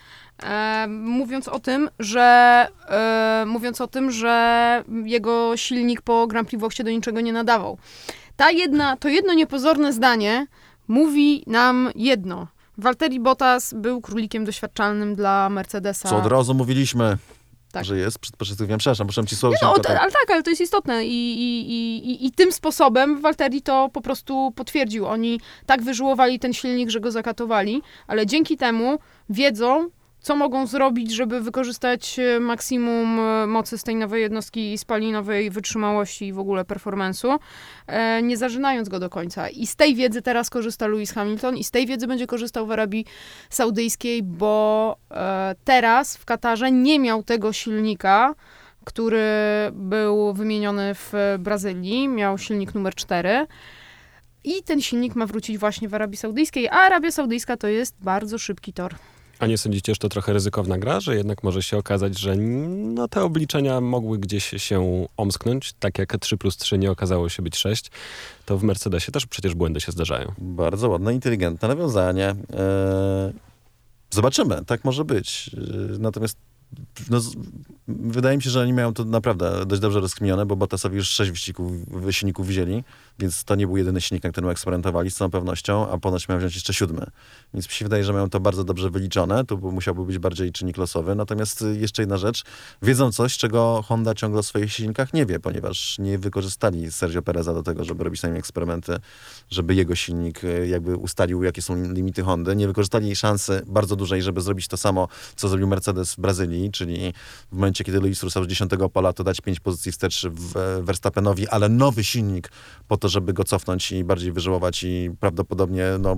e, mówiąc o tym, że e, mówiąc o tym, że jego silnik po Grand Prix do niczego nie nadawał. Ta jedna, to jedno niepozorne zdanie mówi nam jedno. Walteri Bottas był królikiem doświadczalnym dla Mercedesa. Co od razu mówiliśmy, Tak. że jest przed początkiem. Przepraszam, muszę ci słowo No, to, ale tak, ale to jest istotne I, i, i, i, i tym sposobem Walteri to po prostu potwierdził. Oni tak wyżułowali ten silnik, że go zakatowali, ale dzięki temu wiedzą, co mogą zrobić, żeby wykorzystać e, maksimum e, mocy z tej nowej jednostki spalinowej, wytrzymałości i w ogóle performance'u, e, nie zażynając go do końca. I z tej wiedzy teraz korzysta Lewis Hamilton i z tej wiedzy będzie korzystał w Arabii Saudyjskiej, bo teraz w Katarze nie miał tego silnika, który był wymieniony w Brazylii, miał silnik numer 4. I ten silnik ma wrócić właśnie w Arabii Saudyjskiej, a Arabia Saudyjska to jest bardzo szybki tor. A nie sądzicie, że to trochę ryzykowna gra, że jednak może się okazać, że no, te obliczenia mogły gdzieś się omsknąć, tak jak 3 plus 3 nie okazało się być 6, to w Mercedesie też przecież błędy się zdarzają. Bardzo ładne, inteligentne nawiązanie. E, zobaczymy, tak może być. E, natomiast no, wydaje mi się, że oni mają to naprawdę dość dobrze rozkminione, bo Bottasowi już sześć wyścigów, silników wzięli, więc to nie był jedyny silnik, na którym eksperymentowali z całą pewnością, a ponoć mają wziąć jeszcze siódmy. Więc mi się wydaje, że mają to bardzo dobrze wyliczone, tu by- musiałby być bardziej czynnik losowy. Natomiast y, jeszcze jedna rzecz, wiedzą coś, czego Honda ciągle o swoich silnikach nie wie, ponieważ nie wykorzystali Sergio Pereza do tego, żeby robić na nim eksperymenty, żeby jego silnik y, jakby ustalił, jakie są limity Hondy. Nie wykorzystali szansy bardzo dużej, żeby zrobić to samo, co zrobił Mercedes w Brazylii, czyli w momencie, kiedy Luis ruszał z 10 pola, to dać 5 pozycji wstecz w e, Verstappenowi, ale nowy silnik po to, żeby go cofnąć i bardziej wyżyłować i prawdopodobnie no,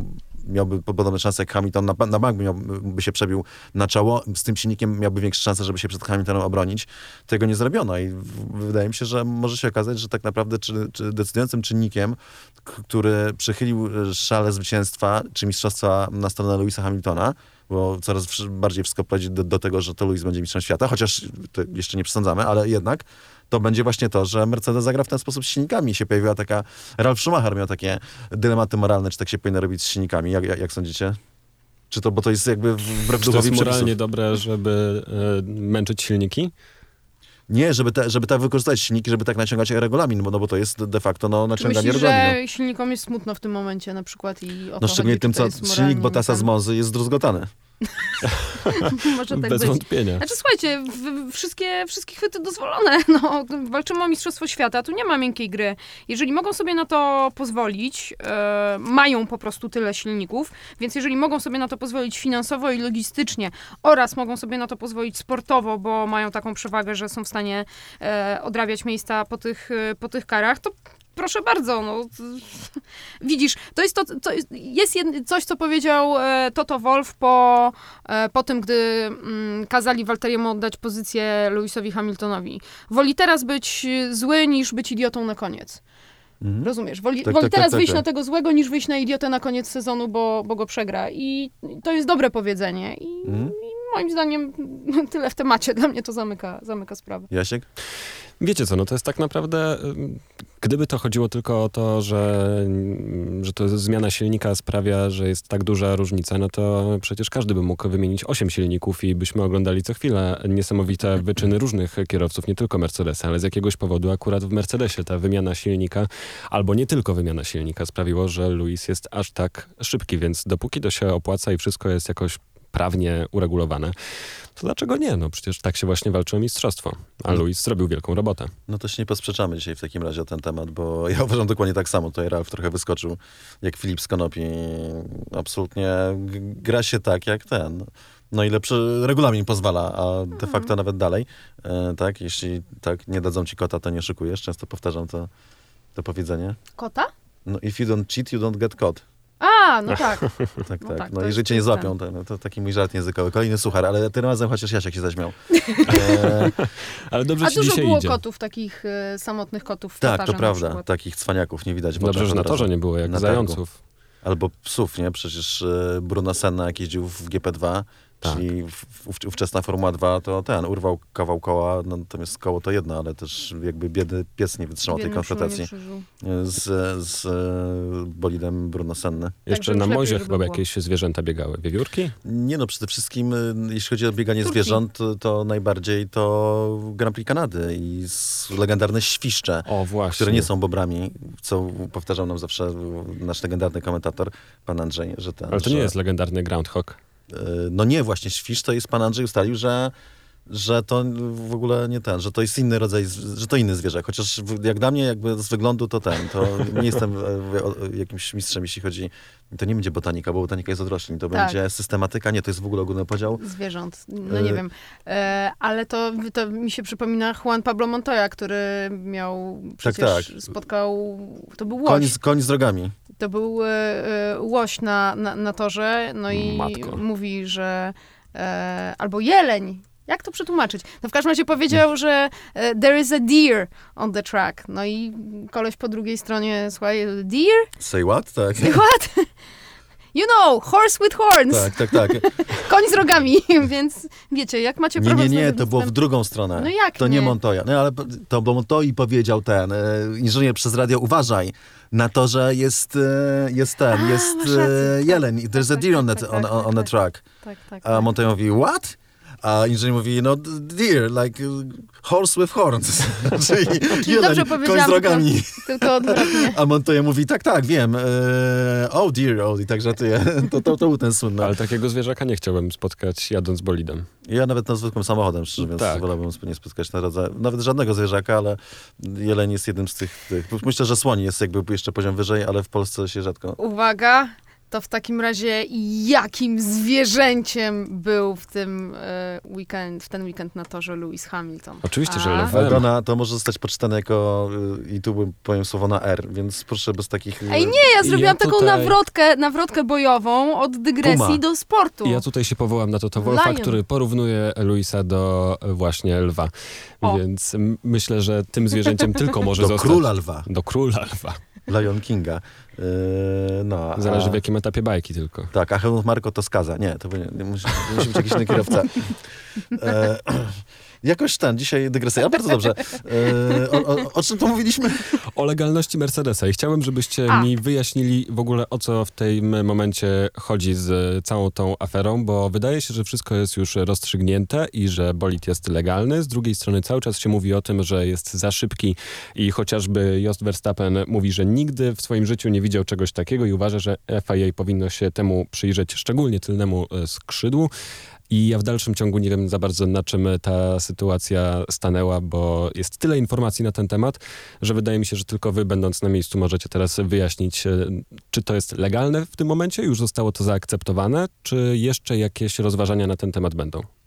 miałby podobne szanse jak Hamilton, na, na bank miał, by się przebił na czoło, z tym silnikiem miałby większe szanse, żeby się przed Hamiltonem obronić. Tego nie zrobiono i wydaje mi się, że może się okazać, że tak naprawdę czy, czy decydującym czynnikiem, który przychylił e, szale zwycięstwa czy mistrzostwa na stronę Louisa Hamiltona, bo coraz bardziej wszystko prowadzi do, do tego, że to Louis będzie mistrzem świata, chociaż to jeszcze nie przesądzamy, ale jednak to będzie właśnie to, że Mercedes zagra w ten sposób z silnikami. Się pojawiła taka, Ralf Schumacher miał takie dylematy moralne, czy tak się powinno robić z silnikami. Jak, jak, jak sądzicie? Czy to, bo to jest jakby wbrew Czy to jest przepisów? moralnie dobre, żeby e, męczyć silniki? Nie, żeby, te, żeby tak wykorzystać silniki, żeby tak naciągać regulamin, bo, no bo to jest de facto no, naciąganie myślisz, regulaminu. że silnikom jest smutno w tym momencie na przykład i o No szczególnie chodzi, tym, co silnik Bottasa z Monzy jest zdruzgotany. Może tak Bez być. wątpienia. Znaczy słuchajcie, wszystkie, wszystkie chwyty dozwolone. No, walczymy o Mistrzostwo Świata, tu nie ma miękkiej gry. Jeżeli mogą sobie na to pozwolić, e, mają po prostu tyle silników, więc jeżeli mogą sobie na to pozwolić finansowo i logistycznie oraz mogą sobie na to pozwolić sportowo, bo mają taką przewagę, że są w stanie e, odrabiać miejsca po tych, e, po tych karach, to proszę bardzo, no. Widzisz, to jest, to, to jest, coś, co powiedział e, Toto Wolf po, e, po tym, gdy mm, kazali Walteriemu oddać pozycję Lewisowi Hamiltonowi. Woli teraz być zły, niż być idiotą na koniec. Mhm. Rozumiesz? Woli, Tak, woli tak, teraz tak, tak, wyjść tak. na tego złego, niż wyjść na idiotę na koniec sezonu, bo, bo go przegra. I to jest dobre powiedzenie. I, Mhm. i moim zdaniem tyle w temacie. Dla mnie to zamyka, zamyka sprawę. Jasiek? Wiecie co, no to jest tak naprawdę, ym, gdyby to chodziło tylko o to, że, ym, że to zmiana silnika sprawia, że jest tak duża różnica, no to przecież każdy by mógł wymienić 8 silników i byśmy oglądali co chwilę niesamowite wyczyny różnych kierowców, nie tylko Mercedesa, ale z jakiegoś powodu akurat w Mercedesie ta wymiana silnika, albo nie tylko wymiana silnika sprawiło, że Luis jest aż tak szybki, więc dopóki to się opłaca i wszystko jest jakoś prawnie uregulowane, to dlaczego nie? No przecież tak się właśnie walczy o mistrzostwo. A No. Luis zrobił wielką robotę. No to się nie posprzeczamy dzisiaj w takim razie o ten temat, bo ja uważam dokładnie tak samo. Tutaj Ralf trochę wyskoczył jak Filip z Konopi. Absolutnie gra się tak jak ten. No ile przy, regulamin pozwala, a de facto nawet dalej. E, tak, jeśli tak nie dadzą ci kota, to nie szykujesz. Często powtarzam to, to powiedzenie. Kota? No if you don't cheat, you don't get caught. A, no tak. Tak, No tak. tak, No to jeżeli jest cię nie złapią, to, to taki mój żart językowy. Kolejny suchar, ale tym razem chociaż Jasiek się zaśmiał. E, Ale dobrze A ci dużo dzisiaj było idzie. kotów, takich e, samotnych kotów w tak, to prawda. przykład. Takich cwaniaków nie widać Dobrze, że na torze nie było, jak Na targu. zająców. Albo psów, nie? Przecież e, Bruno Senna, jak jeździł w GP2, Tak. czyli w, ówczesna Formuła 2, to ten, urwał kawał koła, no, natomiast koło to jedno, ale też jakby biedny pies nie wytrzymał tej konfrontacji z, z e, bolidem Bruno Senny. Jeszcze już na lepiej, mozie chyba było. jakieś zwierzęta biegały. Wiewiórki? Nie no, przede wszystkim, y, jeśli chodzi o bieganie Turki. zwierząt, to, najbardziej to Grand Prix Kanady i legendarne świszcze, O, które nie są bobrami, co powtarzał nam zawsze nasz legendarny komentator, pan Andrzej, że ten... Ale to że, nie jest legendarny Groundhog. Y, No nie, właśnie świsz to jest, pan Andrzej ustalił, że że to w ogóle nie ten, że to jest inny rodzaj, że to inny zwierzę. Chociaż jak dla mnie jakby z wyglądu to ten, to nie jestem e, jakimś mistrzem, jeśli chodzi, to nie będzie botanika, bo botanika jest od roślin, to Tak. będzie systematyka, nie, to jest w ogóle ogólny podział. Zwierząt, no E, nie wiem. E, ale to, to mi się przypomina Juan Pablo Montoya, który miał, przecież tak. spotkał, to był łoś. Koń z, koń z drogami. To był e, e, łoś na, na, na torze, no i Matko. mówi, że e, albo jeleń. Jak to przetłumaczyć? No w każdym razie powiedział, że e, there is a deer on the track. No i koleś po drugiej stronie, słuchaj, deer? Say what? Tak, What? You know, horse with horns. tak, tak, tak. Koń z rogami, więc wiecie, jak macie Nie, problem nie, nie, z to było w drugą stronę. No jak To nie nie? Montoya. No ale to bo Montoya powiedział ten, e, inżynier przez radio, uważaj, na to, że jest, e, jest ten, A, jest e, tak. jeleń, there's a tak, deer on, tak, the, tak, on, tak, on, on the tak. track. Tak, tak. A tak. Montoya mówi, what? A inżynier mówi, no deer, like horse with horns. Czyli jeleń, dobrze koń z rogami. Tylko odwrotnie. A Montoya mówi, tak, tak, wiem. E, oh dear, oh, i tak żartuję. To, to, to był ten słynny. Ale takiego zwierzaka nie chciałbym spotkać jadąc bolidem. Ja nawet na zwykłym samochodem, szczerze mówiąc, Tak. wolałbym nie spotkać na drodze. Nawet żadnego zwierzaka, ale jeleń jest jednym z tych, tych. Myślę, że słoń jest jakby jeszcze poziom wyżej, ale w Polsce się rzadko. Uwaga, to w takim razie jakim zwierzęciem był w tym e, weekend, w ten weekend na torze Lewis Hamilton? Oczywiście, że A? lwem. Aldona to może zostać poczytane jako, y, i tu bym powiem słowo na R, więc proszę bez takich... y, Ej, nie, ja zrobiłam Ja taką tutaj- nawrotkę, nawrotkę bojową od dygresji Puma. do sportu. I ja tutaj się powołam na Toto Wolfa, Lion. który porównuje Luisa do e, właśnie lwa. O. Więc myślę, że tym zwierzęciem tylko może Do zostać... króla lwa, Do króla lwa. Lion Kinga. Yy, no, a- Zależy w jakim etapie bajki tylko. Tak, a Helmut Marko to skaza. Nie, to nie, musi, musi być jakiś inny kierowca. E, jakoś ten, dzisiaj dygresja. A bardzo dobrze. E, o, o, o czym to mówiliśmy? O legalności Mercedesa i chciałem, żebyście A. mi wyjaśnili w ogóle o co w tym momencie chodzi z całą tą aferą, bo wydaje się, że wszystko jest już rozstrzygnięte i że bolid jest legalny. Z drugiej strony cały czas się mówi o tym, że jest za szybki i chociażby Jost Verstappen mówi, że nigdy w swoim życiu nie widział czegoś takiego i uważa, że FIA powinno się temu przyjrzeć, szczególnie tylnemu e, skrzydłu. I ja w dalszym ciągu nie wiem za bardzo, na czym ta sytuacja stanęła, bo jest tyle informacji na ten temat, że wydaje mi się, że tylko wy, będąc na miejscu, możecie teraz wyjaśnić, e, czy to jest legalne w tym momencie, już zostało to zaakceptowane, czy jeszcze jakieś rozważania na ten temat będą.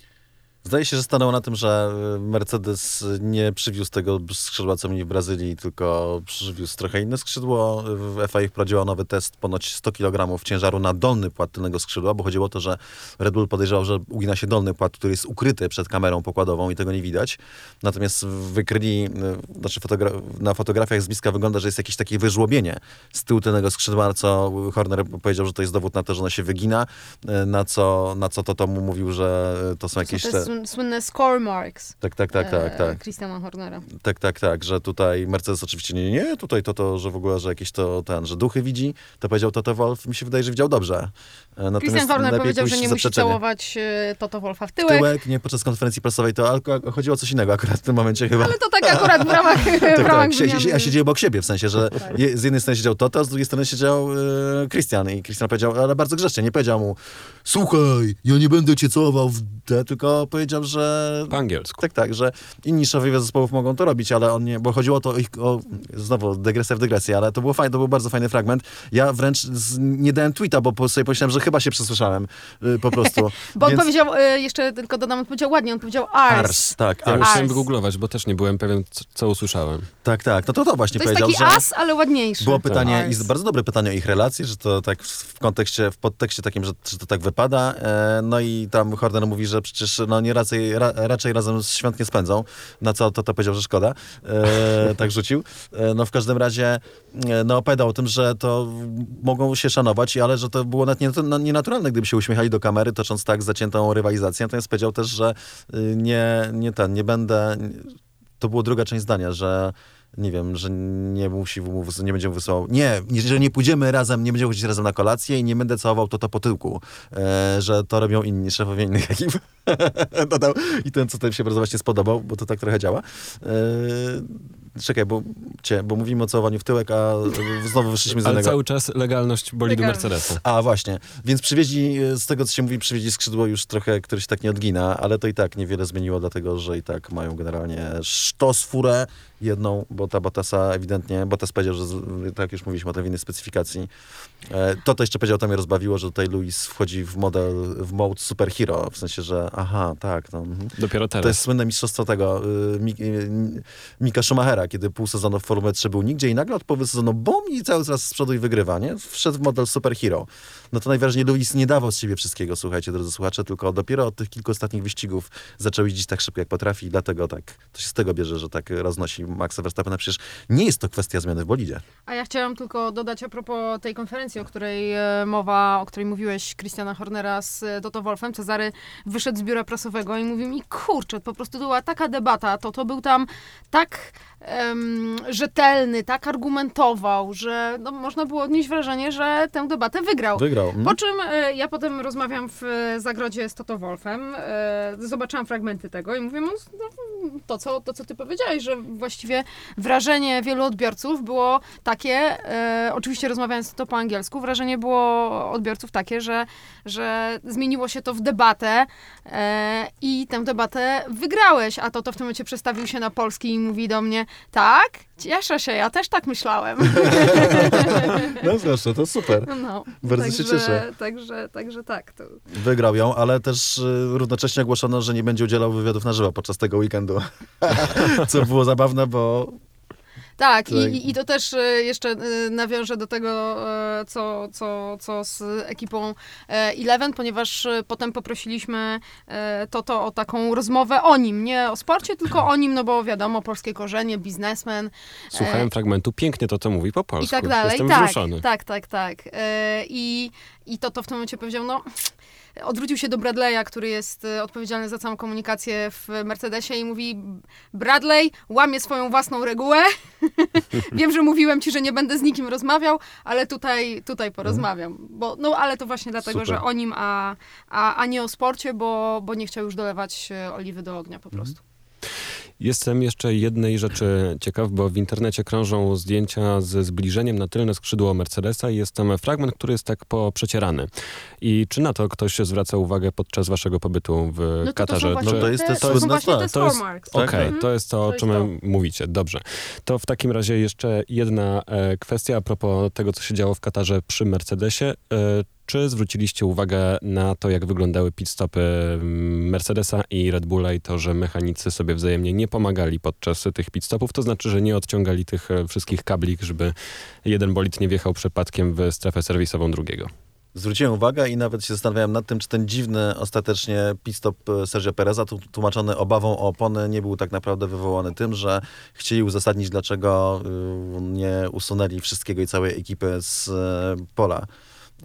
Zdaje się, że stanęło na tym, że Mercedes nie przywiózł tego skrzydła, co mieli w Brazylii, tylko przywiózł trochę inne skrzydło. FIA wprowadziła nowy test, ponoć 100 kg ciężaru na dolny płat tylnego skrzydła, bo chodziło o to, że Red Bull podejrzewał, że ugina się dolny płat, który jest ukryty przed kamerą pokładową i tego nie widać. Natomiast wykryli, y, znaczy fotogra- na fotografiach z bliska wygląda, że jest jakieś takie wyżłobienie z tyłu tylnego skrzydła, co Horner powiedział, że to jest dowód na to, że ono się wygina, y, na co, na co to mu mówił, że to są jakieś... Te- słynne score marks. tak, tak, tak, tak, e, tak. Christiana Hornera. Tak, tak, tak, że tutaj Mercedes oczywiście nie, nie, tutaj to, to, że w ogóle, że jakieś to ten, że duchy widzi, to powiedział Toto Wolf, mi się wydaje, że widział dobrze. E, Natomiast Christian Horner powiedział, że nie musi całować e, Toto Wolfa w tyłek. Tyłek, nie podczas konferencji prasowej, to chodziło o coś innego akurat w tym momencie chyba. Ale to tak akurat w ramach, w tak, ramach tak. Sie, wymiany. sie, a siedzieli obok siebie, w sensie, że Tak. je, z jednej strony siedział Toto, a z drugiej strony siedział Christian i Christian powiedział, ale bardzo grzecznie, nie powiedział mu słuchaj, ja nie będę cię całował w D, tylko powiedział, że Po angielsku. tak, tak, że inni szefowie zespołów mogą to robić, ale on nie, bo chodziło o to, ich, o, znowu dygresja w dygresję, ale to było fajne, to był bardzo fajny fragment. Ja wręcz z, nie dałem tweeta, bo po sobie pomyślałem, że chyba się przesłyszałem y, po prostu. Bo on Więc- powiedział, e, jeszcze tylko dodam, on powiedział ładnie, on powiedział ars. Ars, tak, Ja ars. musiałem wygooglować, bo też nie byłem pewien, co, co usłyszałem. tak, tak, no to to właśnie To jest powiedział, taki że... as, ale ładniejszy. Było pytanie, Ars. i bardzo dobre pytanie o ich relacje, że to tak w, w kontekście, w podtekście takim, że, że to tak wypada. E, no i tam Horner mówi, że przecież no nie raczej, ra, raczej razem świąt nie spędzą. Na co to, to powiedział, że szkoda. E, tak rzucił. E, no w każdym razie e, no opowiadał o tym, że to mogą się szanować, ale że to było nawet nie- nienaturalne, gdyby się uśmiechali do kamery, tocząc tak zaciętą rywalizację. Natomiast powiedział też, że y, nie, nie ten, nie będę... To było druga część zdania, że nie wiem, że nie musi, nie będzie mu wysyłał. Nie, że nie pójdziemy razem, nie będziemy chodzić razem na kolację i nie będę całował to to po tyłku. E, że to robią inni szefowie innych ekip. Dodał. I ten, co tym się bardzo właśnie spodobał, bo to tak trochę działa. E, czekaj, bo, cię, bo mówimy o całowaniu w tyłek, a znowu wyszliśmy z Ale jednego. cały czas legalność bolidu Legalność. Mercedesa. A, właśnie. Więc przywieźli, e, z tego co się mówi, przywieźli skrzydło już trochę, które się tak nie odgina, ale to i tak niewiele zmieniło, dlatego że i tak mają generalnie sztos furę jedną, bo ta Bottasa ewidentnie, Bottas powiedział, że tak już mówiliśmy o tej innej specyfikacji. E, to to jeszcze powiedział, to mnie rozbawiło, że tutaj Luis wchodzi w model, w mode superhero, w sensie, że aha, tak, no. mhm. Dopiero To teraz. jest słynne mistrzostwo tego y, y, Mika Schumachera, kiedy pół sezonu w Formule 3 był nigdzie i nagle od połowy sezonu bum i cały czas z przodu i wygrywa, nie? Wszedł w model superhero. No to najwyraźniej Luis nie dawał z siebie wszystkiego, słuchajcie, drodzy słuchacze, tylko dopiero od tych kilku ostatnich wyścigów zaczął jeździć tak szybko, jak potrafi i dlatego tak, to się z tego bierze, że tak roznosi Maxa Verstappena. Przecież nie jest to kwestia zmiany w bolidzie. A ja chciałam tylko dodać a propos tej konferencji, o której e, mowa, o której mówiłeś, Christiana Hornera z e, Toto Wolfem. Cezary wyszedł z biura prasowego i mówił mi, kurczę, po prostu była taka debata, to to był tam tak em, rzetelny, tak argumentował, że no, można było odnieść wrażenie, że tę debatę wygrał. Wygrał. Mm? Po czym e, ja potem rozmawiam w e, zagrodzie z Toto Wolfem, e, zobaczyłam fragmenty tego i mówię, no, no, to, co, to co ty powiedziałeś, że właściwie wrażenie wielu odbiorców było takie, e, oczywiście rozmawiając to po angielsku, wrażenie było odbiorców takie, że, że zmieniło się to w debatę e, i tę debatę wygrałeś, a Toto w tym momencie przestawił się na polski i mówi do mnie, tak, cieszę się, ja też tak myślałem. No zresztą, to super. No, Bardzo się także, cieszę. Także, także tak. To... Wygrał ją, ale też y, równocześnie ogłoszono, że nie będzie udzielał wywiadów na żywo podczas tego weekendu. Co było zabawne, bo Tak, i, i to też e, jeszcze e, nawiążę do tego, e, co, co, co z ekipą Eleven, ponieważ potem poprosiliśmy Toto o taką rozmowę o nim, nie o sporcie, tylko o nim, no bo wiadomo, polskie korzenie, biznesmen Słuchałem fragmentu, pięknie to, co mówi po polsku. i tak dalej. Jestem tak, wzruszony. tak, tak, tak. I, I Toto w tym momencie powiedział, no odwrócił się do Bradley'a, który jest e, odpowiedzialny za całą komunikację w Mercedesie i mówi Bradley łamie swoją własną regułę. Wiem, że mówiłem ci, że nie będę z nikim rozmawiał, ale tutaj, tutaj porozmawiam. Bo, no ale to właśnie dlatego, Super. że o nim, a, a, a nie o sporcie, bo, bo nie chciał już dolewać e, oliwy do ognia po prostu. Jestem jeszcze jednej rzeczy ciekaw, bo w internecie krążą zdjęcia ze zbliżeniem na tylne skrzydło Mercedesa i jest tam fragment, który jest tak poprzecierany. I czy na to ktoś zwraca uwagę podczas waszego pobytu w No to, to Katarze? są właśnie No to jest te, to właśnie te twarze. To jest- Stormarks. Okej, Tak, tak. to jest to, o To jest czym mówicie. Dobrze. To w takim razie jeszcze jedna e, kwestia a propos tego, co się działo w Katarze przy Mercedesie. E, czy zwróciliście uwagę na to, jak wyglądały pit stopy mm, Mercedesa i Red Bulla i to, że mechanicy sobie wzajemnie nie pomagali podczas tych pit stopów? To znaczy, że nie odciągali tych e, wszystkich kabli, żeby jeden bolid nie wjechał przypadkiem w strefę serwisową drugiego. Zwróciłem uwagę i nawet się zastanawiałem nad tym, czy ten dziwny ostatecznie pit-stop e, Sergio Pereza, tłumaczony obawą o opony, nie był tak naprawdę wywołany tym, że chcieli uzasadnić, dlaczego y, nie usunęli wszystkiego i całej ekipy z e, pola.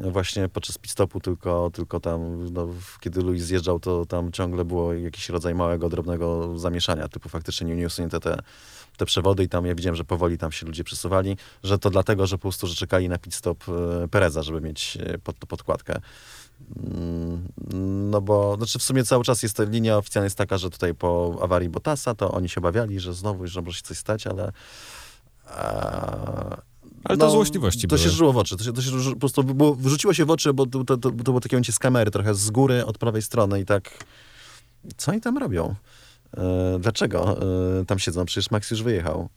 Właśnie podczas pit-stopu, tylko, tylko tam, no, kiedy Luis zjeżdżał, to tam ciągle było jakiś rodzaj małego, drobnego zamieszania, typu faktycznie nie, usunięte te, te przewody i tam ja widziałem, że powoli tam się ludzie przesuwali, że to dlatego, że po prostu, że czekali na pit-stop e, Pereza, żeby mieć e, pod, podkładkę. Mm, No bo, znaczy w sumie cały czas jest ta linia oficjalna jest taka, że tutaj po awarii Bottasa to oni się obawiali, że znowu, że może się coś stać, ale... Ale to złośliwości To były. się żyło w oczy. To się, to się po prostu było, wrzuciło się w oczy, bo to, to, to, to było takie ujęcie z kamery, trochę z góry, od prawej strony i tak... Co oni tam robią? E, dlaczego e, tam siedzą? Przecież Max już wyjechał.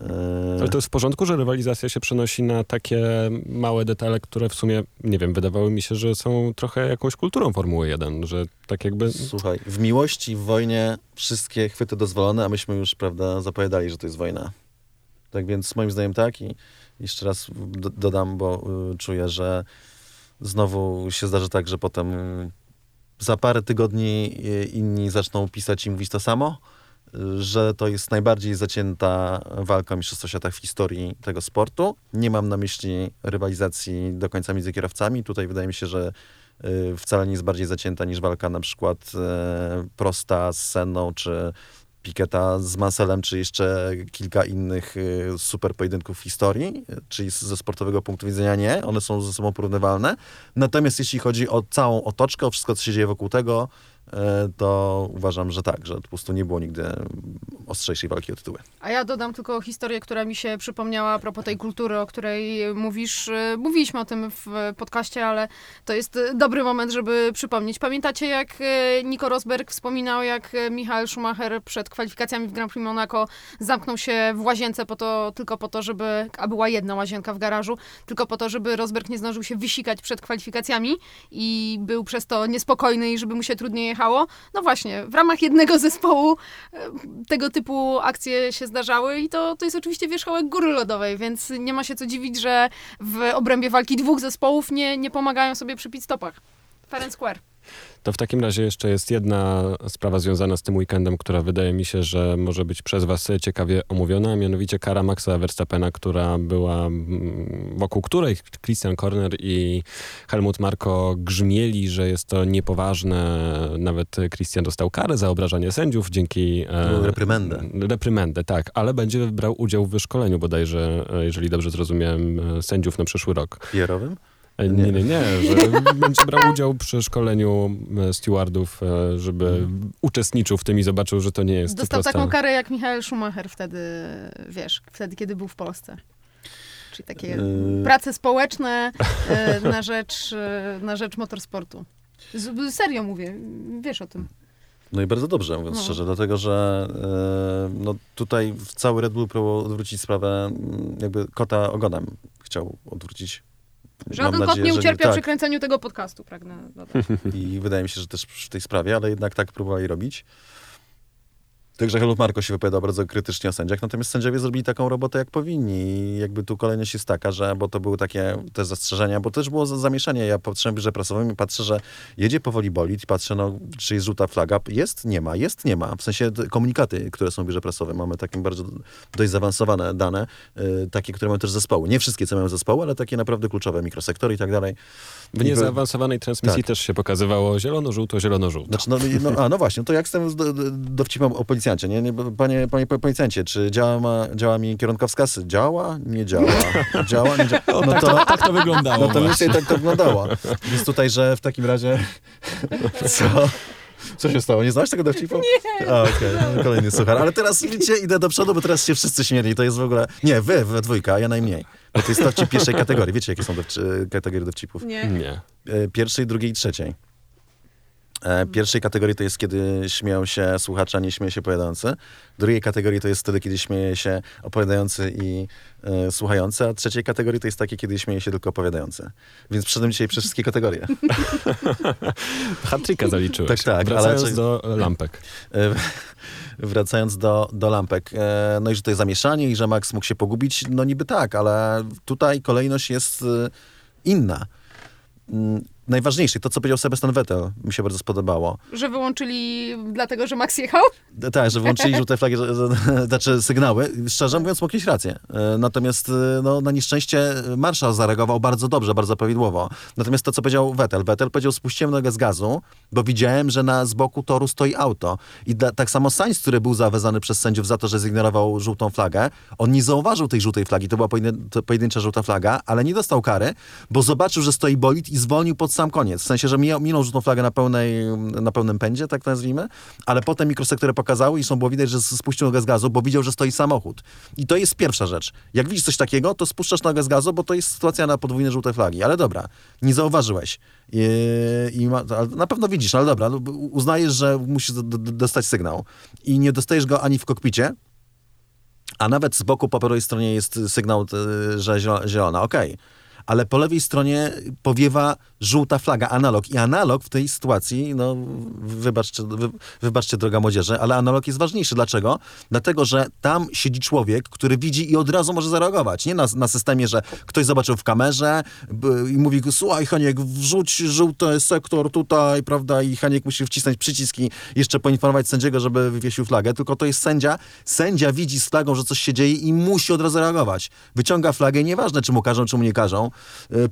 E, Ale to jest w porządku, że rywalizacja się przenosi na takie małe detale, które w sumie, nie wiem, wydawały mi się, że są trochę jakąś kulturą Formuły 1, że tak jakby... Słuchaj, w miłości, w wojnie wszystkie chwyty dozwolone, a myśmy już, prawda, zapowiadali, że to jest wojna. Tak więc moim zdaniem tak i jeszcze raz do, dodam, bo y, czuję, że znowu się zdarzy tak, że potem y, za parę tygodni y, inni zaczną pisać i mówić to samo, że to jest najbardziej zacięta walka o Mistrzostwo Świata w historii tego sportu. Nie mam na myśli rywalizacji do końca między kierowcami. Tutaj wydaje mi się, że wcale nie jest bardziej zacięta niż walka na przykład Prosta z Senną, czy Piketa z Manselem, czy jeszcze kilka innych y, super pojedynków w historii, czyli ze sportowego punktu widzenia nie, one są ze sobą porównywalne. Natomiast jeśli chodzi o całą otoczkę, o wszystko, co się dzieje wokół tego, to uważam, że tak, że po prostu nie było nigdy ostrzejszej walki o tytuły. A ja dodam tylko historię, która mi się przypomniała a propos tej kultury, o której mówisz. E, Mówiliśmy o tym w podcaście, ale to jest e, dobry moment, żeby przypomnieć. Pamiętacie, jak e, Nico Rosberg wspominał, jak e, Michael Schumacher przed kwalifikacjami w Grand Prix Monaco zamknął się w łazience po to, tylko po to, żeby, a była jedna łazienka w garażu, tylko po to, żeby Rosberg nie zdążył się wysikać przed kwalifikacjami i był przez to niespokojny i żeby mu się trudniej No właśnie, w ramach jednego zespołu e, tego typu akcje się zdarzały i to, to jest oczywiście wierzchołek góry lodowej, więc nie ma się co dziwić, że w obrębie walki dwóch zespołów nie, nie pomagają sobie przy pit stopach. Fair and square. To w takim razie jeszcze jest jedna sprawa związana z tym weekendem, która wydaje mi się, że może być przez was ciekawie omówiona, a mianowicie kara Maxa Verstappena, która była, mm, wokół której Christian Korner i Helmut Marko grzmieli, że jest to niepoważne. Nawet Christian dostał karę za obrażanie sędziów dzięki... To reprymendę. Reprymendę, tak, ale będzie brał udział w szkoleniu bodajże, e, jeżeli dobrze zrozumiałem, e, sędziów na przyszły rok. PR-owym? E, Nie, nie, nie, że będzie brał udział przy szkoleniu e, stewardów, e, żeby uczestniczył w tym i zobaczył, że to nie jest Dostał prosta... taką karę jak Michael Schumacher wtedy, wiesz, wtedy, kiedy był w Polsce. Czyli takie Yy, prace społeczne e, na rzecz, e, na rzecz motorsportu. Z, serio mówię, wiesz o tym. No i bardzo dobrze, mówiąc No. szczerze, dlatego że no, tutaj w cały Red Bull próbował odwrócić sprawę, jakby kota ogonem chciał odwrócić. Żaden Mam kot nadzieję, nie ucierpiał tak. przy kręceniu tego podcastu, pragnę dodać. I wydaje mi się, że też w tej sprawie, ale jednak tak próbowali robić. Także Helmut Marko się wypowiadał bardzo krytycznie o sędziach, natomiast sędziowie zrobili taką robotę, jak powinni. I jakby tu kolejność jest taka, że, bo to były takie te zastrzeżenia, bo też było zamieszanie. Ja patrzyłem w biurze prasowym i patrzę, że jedzie powoli bolid i patrzę, no, czy jest żółta flaga. Jest, nie ma, jest, nie ma. W sensie komunikaty, które są w biurze prasowym. Mamy takie bardzo dość zaawansowane dane, yy, takie, które mają też zespoły. Nie wszystkie, co mają zespoły, ale takie naprawdę kluczowe, mikrosektory i tak dalej. W niezaawansowanej transmisji tak. też się pokazywało zielono-żółto, zielono-żółto. Znaczy, no, no, a no właśnie, no to jak z tym dowcipem o policjancie, nie? Panie, panie policjancie, czy działa, działa mi kierunkowskaz? Działa? Nie działa. Działa? Nie działa. No to, tak, tak to wyglądało. No to mniej tak to wyglądało. Więc tutaj, że w takim razie... Co? Co się stało? Nie znasz tego dowcipu? Nie. A, okej. Okay. Kolejny suchar. Ale teraz, widzicie, idę do przodu, bo teraz się wszyscy śmieli. To jest w ogóle... Nie, wy we dwójka, a ja najmniej. Bo to jest dowcip pierwszej kategorii. Wiecie, jakie są dowci kategorie dowcipów? Nie. Nie. E, pierwszej, drugiej i trzeciej. E, pierwszej kategorii to jest, kiedy śmieją się słuchacze, a nie śmieje się opowiadający. Drugiej kategorii to jest wtedy, kiedy śmieje się opowiadający i e, słuchający, a trzeciej kategorii to jest takie, kiedy śmieje się tylko opowiadający. Więc przyszedłem dzisiaj przez wszystkie kategorie. Hatryka zaliczyłeś. Tak, tak. Wracając ale... do lampek. E, wracając do, do lampek. No i że to jest zamieszanie i że Max mógł się pogubić. No niby tak, ale tutaj kolejność jest inna najważniejsze, to co powiedział Sebastian Vettel, mi się bardzo spodobało. Że wyłączyli dlatego, że Max jechał? Tak, że wyłączyli żółte flagi, znaczy sygnały. Szczerze mówiąc, mógł mieć rację. E, natomiast e, no, na nieszczęście Marszał zareagował bardzo dobrze, bardzo prawidłowo. Natomiast to, co powiedział Vettel. Vettel powiedział, spuściłem nogę z gazu, bo widziałem, że na z boku toru stoi auto. I da, tak samo Sainz, który był zavezany przez sędziów za to, że zignorował żółtą flagę, on nie zauważył tej żółtej flagi. To była pojedyncza żółta flaga, ale nie dostał kary, bo zobaczył, że stoi bolid i zwolnił pod sam koniec. W sensie, że minął żółtą flagę na, pełnej, na pełnym pędzie, tak nazwijmy, ale potem mikrosektory pokazały i są było widać, że spuścił nogę z gazu, bo widział, że stoi samochód. I to jest pierwsza rzecz. Jak widzisz coś takiego, to spuszczasz nogę z gazu, bo to jest sytuacja na podwójne żółte flagi. Ale dobra, nie zauważyłeś. I, i ma, na pewno widzisz, ale dobra, no, uznajesz, że musisz dostać sygnał. I nie dostajesz go ani w kokpicie, a nawet z boku po prawej stronie jest sygnał, że zielona. Okej. Okay ale po lewej stronie powiewa żółta flaga, analog. I analog w tej sytuacji, no wybaczcie, wy, wybaczcie droga młodzieży, ale analog jest ważniejszy. Dlaczego? Dlatego, że tam siedzi człowiek, który widzi i od razu może zareagować. Nie na, na systemie, że ktoś zobaczył w kamerze i mówi, słuchaj Haniek, wrzuć żółty sektor tutaj, prawda, i Haniek musi wcisnąć przycisk i jeszcze poinformować sędziego, żeby wywiesił flagę, tylko to jest sędzia. Sędzia widzi z flagą, że coś się dzieje i musi od razu reagować. Wyciąga flagę nieważne, czy mu każą, czy mu nie każą,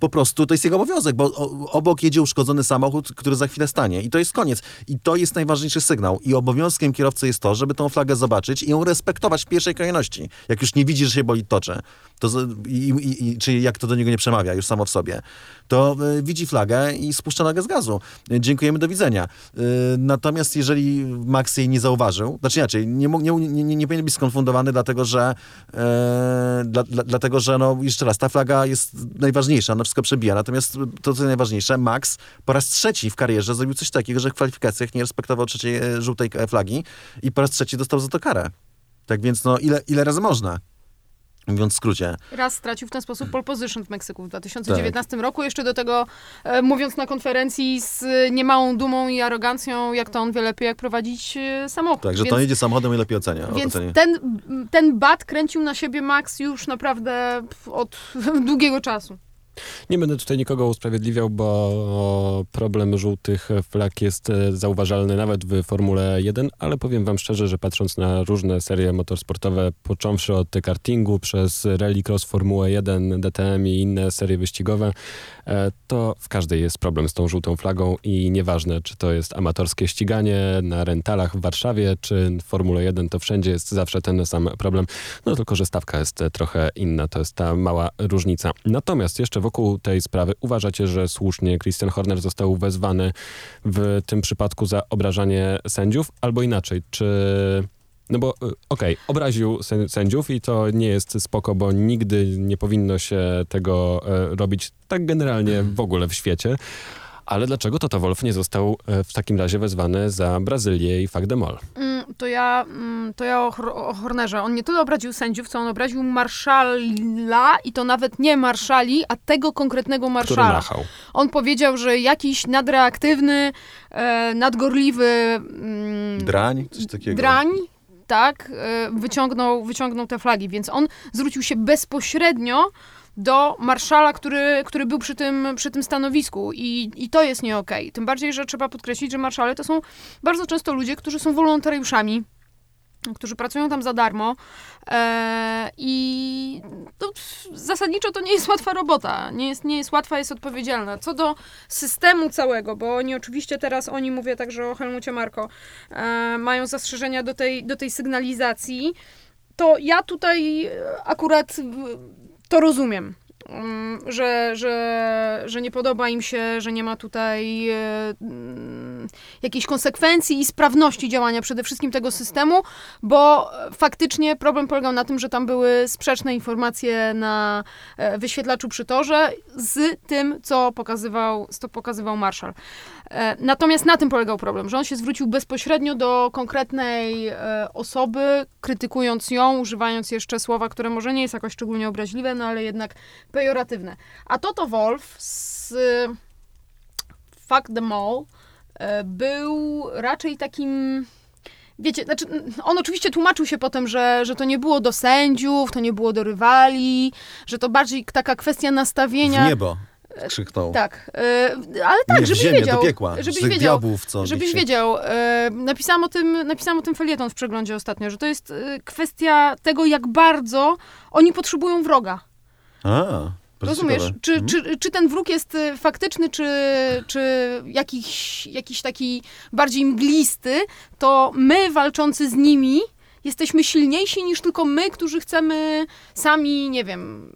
po prostu to jest jego obowiązek, bo obok jedzie uszkodzony samochód, który za chwilę stanie i to jest koniec. I to jest najważniejszy sygnał. I obowiązkiem kierowcy jest to, żeby tą flagę zobaczyć i ją respektować w pierwszej kolejności. Jak już nie widzi, że się boli toczy, to, i, i, i, czy jak to do niego nie przemawia już samo w sobie, to y, widzi flagę i spuszcza nogę z gazu. Y, dziękujemy, do widzenia. Y, natomiast jeżeli Max jej nie zauważył, znaczy inaczej, nie, nie, nie, nie powinien być skonfundowany, dlatego że, dla, dla, dlatego, że no, jeszcze raz, ta flaga jest najważniejsza, ona wszystko przebija. Natomiast to, co najważniejsze, Max po raz trzeci w karierze zrobił coś takiego, że w kwalifikacjach nie respektował trzeciej żółtej flagi i po raz trzeci dostał za to karę. Tak więc, no, ile, ile razy można? Mówiąc w skrócie. Raz stracił w ten sposób pole position w Meksyku w 2019 tak. roku. Jeszcze do tego e, mówiąc na konferencji z niemałą dumą i arogancją, jak to on wie lepiej, jak prowadzić e, samochód. Tak, że więc, to jedzie samochodem i lepiej ocenia. Więc ten, ten bat kręcił na siebie Max już naprawdę od długiego czasu. Nie będę tutaj nikogo usprawiedliwiał, bo problem żółtych flag jest e, zauważalny nawet w Formule 1, ale powiem wam szczerze, że patrząc na różne serie motorsportowe, począwszy od kartingu przez Rallycross, Formułę 1, DTM i inne serie wyścigowe, e, to w każdej jest problem z tą żółtą flagą i nieważne, czy to jest amatorskie ściganie na rentalach w Warszawie, czy Formule 1, to wszędzie jest zawsze ten sam problem. No tylko, że stawka jest trochę inna, to jest ta mała różnica. Natomiast jeszcze wokół tej sprawy uważacie, że słusznie Christian Horner został wezwany w tym przypadku za obrażanie sędziów, albo inaczej, czy... No bo y, okej, okay, obraził sędziów i to nie jest spoko, bo nigdy nie powinno się tego e, robić tak generalnie w ogóle w świecie. Ale dlaczego Toto Wolf nie został e, w takim razie wezwany za Brazylię i Fagdemol? Mm, to ja, mm, to ja o, o Hornerze. On nie tyle obraził sędziów, co on obraził marszala i to nawet nie marszali, a tego konkretnego marszala. On powiedział, że jakiś nadreaktywny, e, nadgorliwy... Mm, drań? Coś takiego. Drań tak, e, wyciągnął, wyciągnął te flagi, więc on zwrócił się bezpośrednio do marszala, który, który był przy tym, przy tym stanowisku I, i to jest nie okej. Okay. Tym bardziej, że trzeba podkreślić, że marszale to są bardzo często ludzie, którzy są wolontariuszami, którzy pracują tam za darmo e, i to zasadniczo to nie jest łatwa robota, nie jest, nie jest łatwa, jest odpowiedzialna. Co do systemu całego, bo oni oczywiście teraz, oni mówię także o Helmucie Marko, e, mają zastrzeżenia do tej, do tej sygnalizacji, to ja tutaj akurat to rozumiem. Mm, że, że, że nie podoba im się, że nie ma tutaj e, mm, jakiejś konsekwencji i sprawności działania przede wszystkim tego systemu, bo faktycznie problem polegał na tym, że tam były sprzeczne informacje na e, wyświetlaczu przy torze z tym, co pokazywał, co pokazywał Marshall. E, natomiast na tym polegał problem, że on się zwrócił bezpośrednio do konkretnej osoby, krytykując ją, używając jeszcze słowa, które może nie jest jakoś szczególnie obraźliwe, no ale jednak pejoratywne. A Toto Wolf z Fuck Them All e, był raczej takim wiecie, znaczy, on oczywiście tłumaczył się potem, że, że to nie było do sędziów, to nie było do rywali, że to bardziej taka kwestia nastawienia. W niebo. Krzyknął. Tak, yy, ale tak, nie żebyś ziemię, wiedział. Do piekła, żebyś wiedział, diabłów, co żebyś się... wiedział. Yy, napisałam, o tym, napisałam o tym felieton w przeglądzie ostatnio, że to jest yy, kwestia tego, jak bardzo oni potrzebują wroga. A, Rozumiesz? Czy, mhm. czy, czy ten wróg jest faktyczny, czy, czy jakiś, jakiś taki bardziej mglisty, to my walczący z nimi jesteśmy silniejsi niż tylko my, którzy chcemy sami, nie wiem,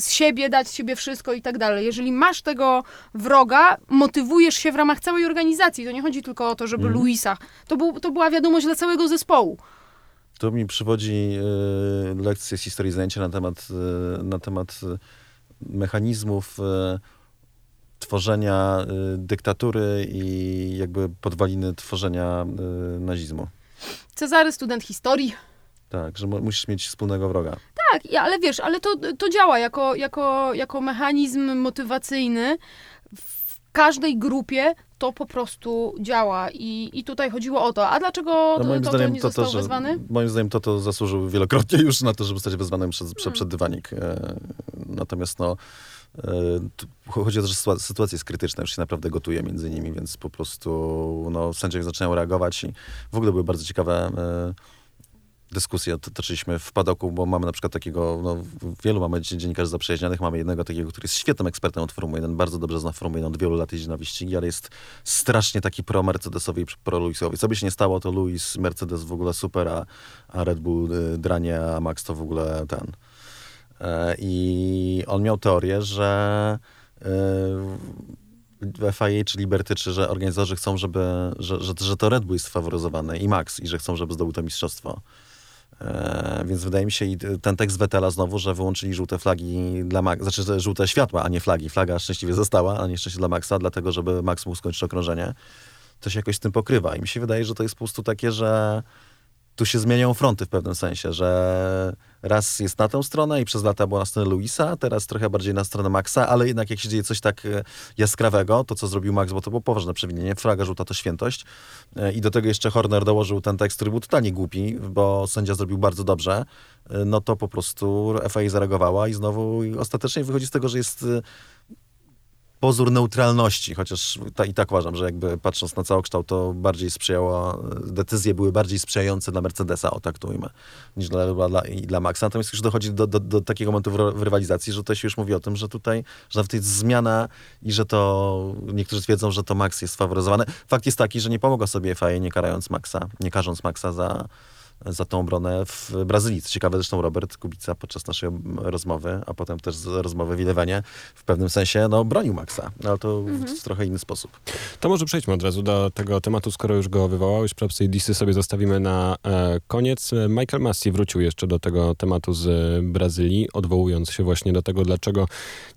z siebie dać z siebie wszystko i tak dalej. Jeżeli masz tego wroga, motywujesz się w ramach całej organizacji. To nie chodzi tylko o to, żeby mm. Luisa. To, był, to była wiadomość dla całego zespołu. To mi przywodzi y, lekcję z historii zajęcia na temat, y, na temat y, mechanizmów tworzenia dyktatury i jakby podwaliny tworzenia nazizmu. Cezary, student historii. Tak, że musisz mieć wspólnego wroga. Tak, ale wiesz, ale to, to działa jako, jako, jako mechanizm motywacyjny. W każdej grupie to po prostu działa i, i tutaj chodziło o to. A dlaczego no moim to, zdaniem, to nie to, został to, wezwany? Moim zdaniem to, to zasłużył wielokrotnie już na to, żeby zostać wezwanym przez, hmm. przed dywanik. E, natomiast no, e, chodzi o to, że sytuacja jest krytyczna, już się naprawdę gotuje między nimi, więc po prostu no, sędziowie zaczynają reagować i w ogóle były bardzo ciekawe e, dyskusję toczyliśmy w padoku, bo mamy na przykład takiego, no, wielu mamy dziennikarzy zaprzyjaźnionych, mamy jednego takiego, który jest świetnym ekspertem od Formuły 1, bardzo dobrze zna Formułę 1, od wielu lat jeździ na wyścigi, ale jest strasznie taki pro-Mercedesowi i pro-Lewisowi. Co by się nie stało, to Lewis, Mercedes w ogóle super, a, a Red Bull y, dranie, a Max to w ogóle ten. E, I on miał teorię, że y, FIA czy Liberty, czy że organizatorzy chcą, żeby, że, że, że to Red Bull jest faworyzowany i Max i że chcą, żeby zdobył to mistrzostwo. E, więc wydaje mi się i ten tekst Wetela znowu, że wyłączyli żółte flagi dla Maxa, znaczy żółte światła, a nie flagi. Flaga szczęśliwie została, a nie szczęście dla Maxa, dlatego żeby Max mógł skończyć okrążenie. To się jakoś z tym pokrywa. I mi się wydaje, że to jest po prostu takie, że tu się zmieniają fronty w pewnym sensie, że raz jest na tę stronę i przez lata była na stronę Luisa, teraz trochę bardziej na stronę Maxa, ale jednak jak się dzieje coś tak e, jaskrawego, to co zrobił Max, bo to było poważne przewinienie, flaga żółta to świętość e, i do tego jeszcze Horner dołożył ten tekst, który był totalnie głupi, bo sędzia zrobił bardzo dobrze, e, no to po prostu FA zareagowała i znowu ostatecznie wychodzi z tego, że jest pozór neutralności, chociaż ta, i tak uważam, że jakby patrząc na całokształt, to bardziej sprzyjało, decyzje były bardziej sprzyjające dla Mercedesa, o tak to ujmę, niż dla, dla, dla Maxa. Natomiast już dochodzi do, do, do takiego momentu w, w, rywalizacji, że to się już mówi o tym, że tutaj, że nawet jest zmiana i że to, niektórzy twierdzą, że to Max jest faworyzowany. Fakt jest taki, że nie pomogła sobie FIA nie karając Maxa, nie karząc Maxa za za tą obronę w Brazylii. Co ciekawe, zresztą Robert Kubica podczas naszej rozmowy, a potem też z rozmowy w w pewnym sensie no, bronił Maxa, ale to mhm. w trochę inny sposób. To może przejdźmy od razu do tego tematu, skoro już go wywołałeś. Propsy i disy sobie zostawimy na e, koniec. Michael Massey wrócił jeszcze do tego tematu z Brazylii, odwołując się właśnie do tego, dlaczego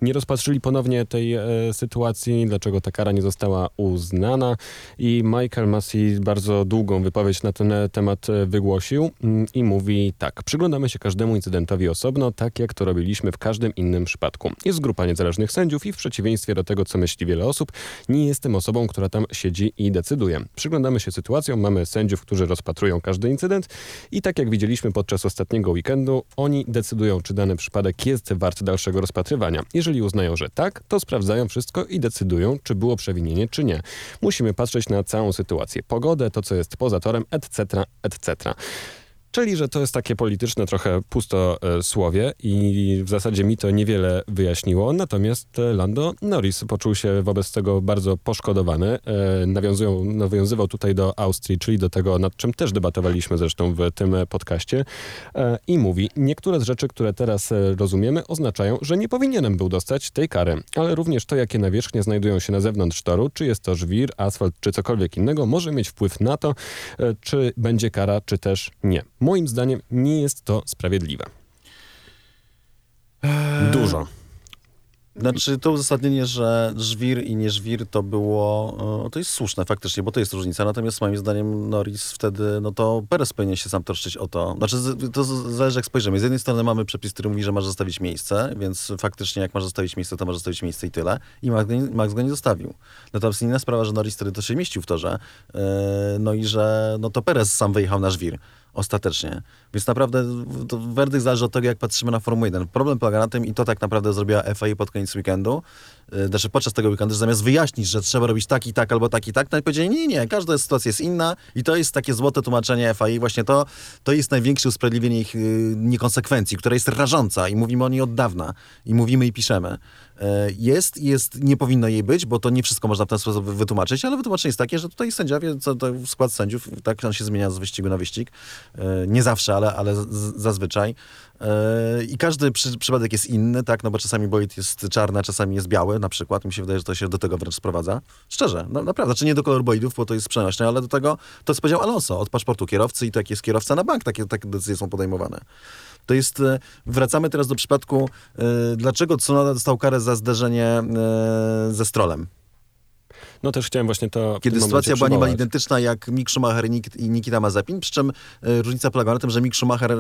nie rozpatrzyli ponownie tej e, sytuacji, dlaczego ta kara nie została uznana i Michael Massey bardzo długą wypowiedź na ten temat wygłosił mm, i mówi tak. Przyglądamy się każdemu incydentowi osobno, tak jak to robiliśmy w każdym innym przypadku. Jest grupa niezależnych sędziów i w przeciwieństwie do tego, co myśli wiele osób, nie jestem osobą, która tam siedzi i decyduje. Przyglądamy się sytuacjom, mamy sędziów, którzy rozpatrują każdy incydent i tak jak widzieliśmy podczas ostatniego weekendu, oni decydują, czy dany przypadek jest wart dalszego rozpatrywania. Jeżeli uznają, że tak, to sprawdzają wszystko i decydują, czy było przewinienie, czy nie. Musimy patrzeć na całą sytuację. Pogodę, to co jest poza torem, etc., etc. Czyli, że to jest takie polityczne trochę pusto e, i w zasadzie mi to niewiele wyjaśniło. Natomiast e, Lando Norris poczuł się wobec tego bardzo poszkodowany. E, nawiązują, nawiązywał tutaj do Austrii, czyli do tego, nad czym też debatowaliśmy zresztą w tym podcaście. I mówi, niektóre z rzeczy, które teraz rozumiemy, oznaczają, że nie powinienem był dostać tej kary. Ale również to, jakie nawierzchnie znajdują się na zewnątrz toru, czy jest to żwir, asfalt, czy cokolwiek innego, może mieć wpływ na to, czy będzie kara, czy też nie. Moim zdaniem nie jest to sprawiedliwe. Dużo. Znaczy to uzasadnienie, że żwir i nie żwir to było, e, to jest słuszne faktycznie, bo to jest różnica. Natomiast moim zdaniem Norris wtedy, no to Perez powinien się sam troszczyć o to. Znaczy to zależy jak spojrzymy. Z jednej strony mamy przepis, który mówi, że masz zostawić miejsce, więc faktycznie jak masz zostawić miejsce, to masz zostawić miejsce i tyle. I Max Max go nie zostawił. Natomiast inna sprawa, że Norris wtedy to się mieścił w torze. e, No i że no to Perez sam wyjechał na żwir. Ostatecznie. Więc naprawdę to werdykt zależy od tego, jak patrzymy na Formułę 1. Problem polega na tym, i to tak naprawdę zrobiła FIA pod koniec weekendu, yy, znaczy podczas tego weekendu, że zamiast wyjaśnić, że trzeba robić tak i tak, albo tak i tak, no i powiedzieli, nie, nie, każda sytuacja jest inna i to jest takie złote tłumaczenie FIA. Właśnie to, to jest największe usprawiedliwienie ich yy, niekonsekwencji, która jest rażąca i mówimy o niej od dawna. I mówimy i piszemy. Yy, Jest, jest, nie powinno jej być, bo to nie wszystko można w ten sposób wy- wytłumaczyć, ale wytłumaczenie jest takie, że tutaj sędziowie, co, to skład sędziów, tak on się zmienia z wyścigu na wyścig. Yy, Nie zawsze, ale, ale zazwyczaj. Yy, I każdy przy, przypadek jest inny, tak, no bo czasami bolid jest czarny, a czasami jest biały na przykład. Mi się wydaje, że to się do tego wręcz sprowadza. Szczerze, no, naprawdę. Znaczy nie do kolor bolidów, bo to jest przenośne, ale do tego, to co powiedział Alonso, od paszportu kierowcy i to jak jest kierowca na bank, takie, takie decyzje są podejmowane. To jest, e, wracamy teraz do przypadku, e, dlaczego Tsunoda dostał karę za zderzenie e, ze Strolem. No też chciałem właśnie to Kiedy sytuacja była niemal identyczna jak Mick Schumacher i, Nik- i Nikita Mazepin, przy czym e, różnica polegała na tym, że Mick Schumacher e,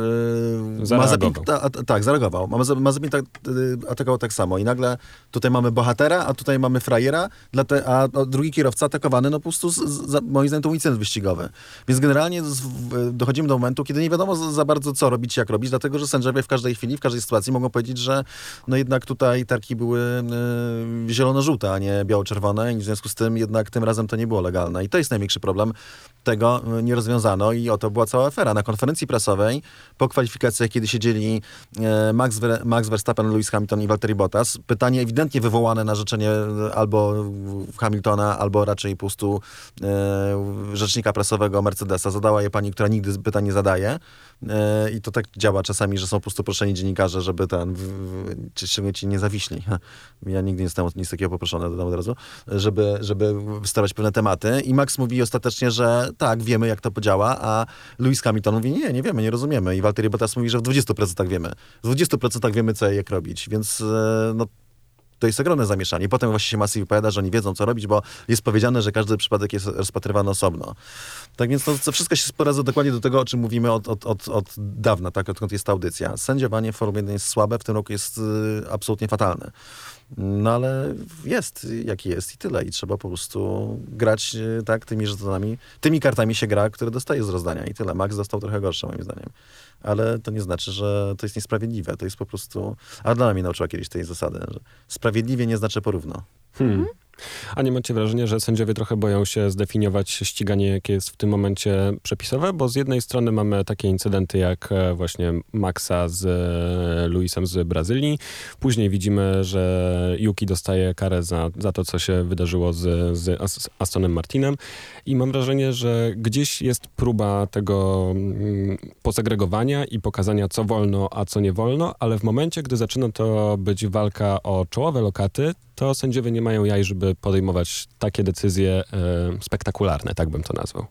Zareagował. Mazepin, ta, tak, zareagował. Mazepin tak, e, atakował tak samo. I nagle tutaj mamy bohatera, a tutaj mamy frajera, te, a, a drugi kierowca atakowany, no po prostu, z, z, moim zdaniem to był incydent wyścigowy. Więc generalnie z, dochodzimy do momentu, kiedy nie wiadomo za, za bardzo, co robić, jak robić, dlatego, że sędziowie w każdej chwili, w każdej sytuacji mogą powiedzieć, że no jednak tutaj tarki były e, zielono-żółte, a nie biało-czerwone i w związku z tym jednak tym razem to nie było legalne. I to jest największy problem. Tego e, nie rozwiązano i oto była cała afera. Na konferencji prasowej po kwalifikacjach, kiedy siedzieli e, Max, Max Verstappen, Lewis Hamilton i Valtteri Bottas, pytanie ewidentnie wywołane na życzenie e, albo Hamiltona, albo raczej e, rzecznika prasowego Mercedesa. Zadała je pani, która nigdy pytań nie zadaje. E, I to tak działa czasami, że są po prostu proszeni dziennikarze, żeby ten, szczególnie ci nie zawiśli. Ja nigdy nie zostałem nic takiego poproszony, dodam od razu, żeby, żeby starać pewne tematy. I Max mówi ostatecznie, że tak, wiemy jak to podziała, a Lewis Hamilton mówi, nie, nie wiemy, nie rozumiemy. I Valtteri Bottas mówi, że w 20% wiemy. W 20% wiemy, co jak robić. Więc e, no, to jest ogromne zamieszanie. Potem właśnie się Massive powiada, że oni wiedzą, co robić, bo jest powiedziane, że każdy przypadek jest rozpatrywany osobno. Tak więc to, to wszystko się sprowadza dokładnie do tego, o czym mówimy od, od, od, od dawna, tak, odkąd jest ta audycja. Sędziowanie w Formule 1 jest słabe, w tym roku jest y, absolutnie fatalne. No ale jest jaki jest i tyle. I trzeba po prostu grać y, tak tymi żetonami. Tymi kartami się gra, które dostaje z rozdania i tyle. Max dostał trochę gorsze moim zdaniem. Ale to nie znaczy, że to jest niesprawiedliwe. To jest po prostu... Adela mnie nauczyła kiedyś tej zasady, że sprawiedliwie nie znaczy porówno. Hmm. A nie macie wrażenia, że sędziowie trochę boją się zdefiniować ściganie, jakie jest w tym momencie przepisowe? Bo z jednej strony mamy takie incydenty jak e, właśnie Maxa z e, Luisem z Brazylii. Później widzimy, że Yuki dostaje karę za, za to, co się wydarzyło z, z As- Astonem Martinem. I mam wrażenie, że gdzieś jest próba tego mm, posegregowania i pokazania, co wolno, a co nie wolno, ale w momencie, gdy zaczyna to być walka o czołowe lokaty, to sędziowie nie mają jaj, żeby podejmować takie decyzje e, spektakularne, tak bym to nazwał.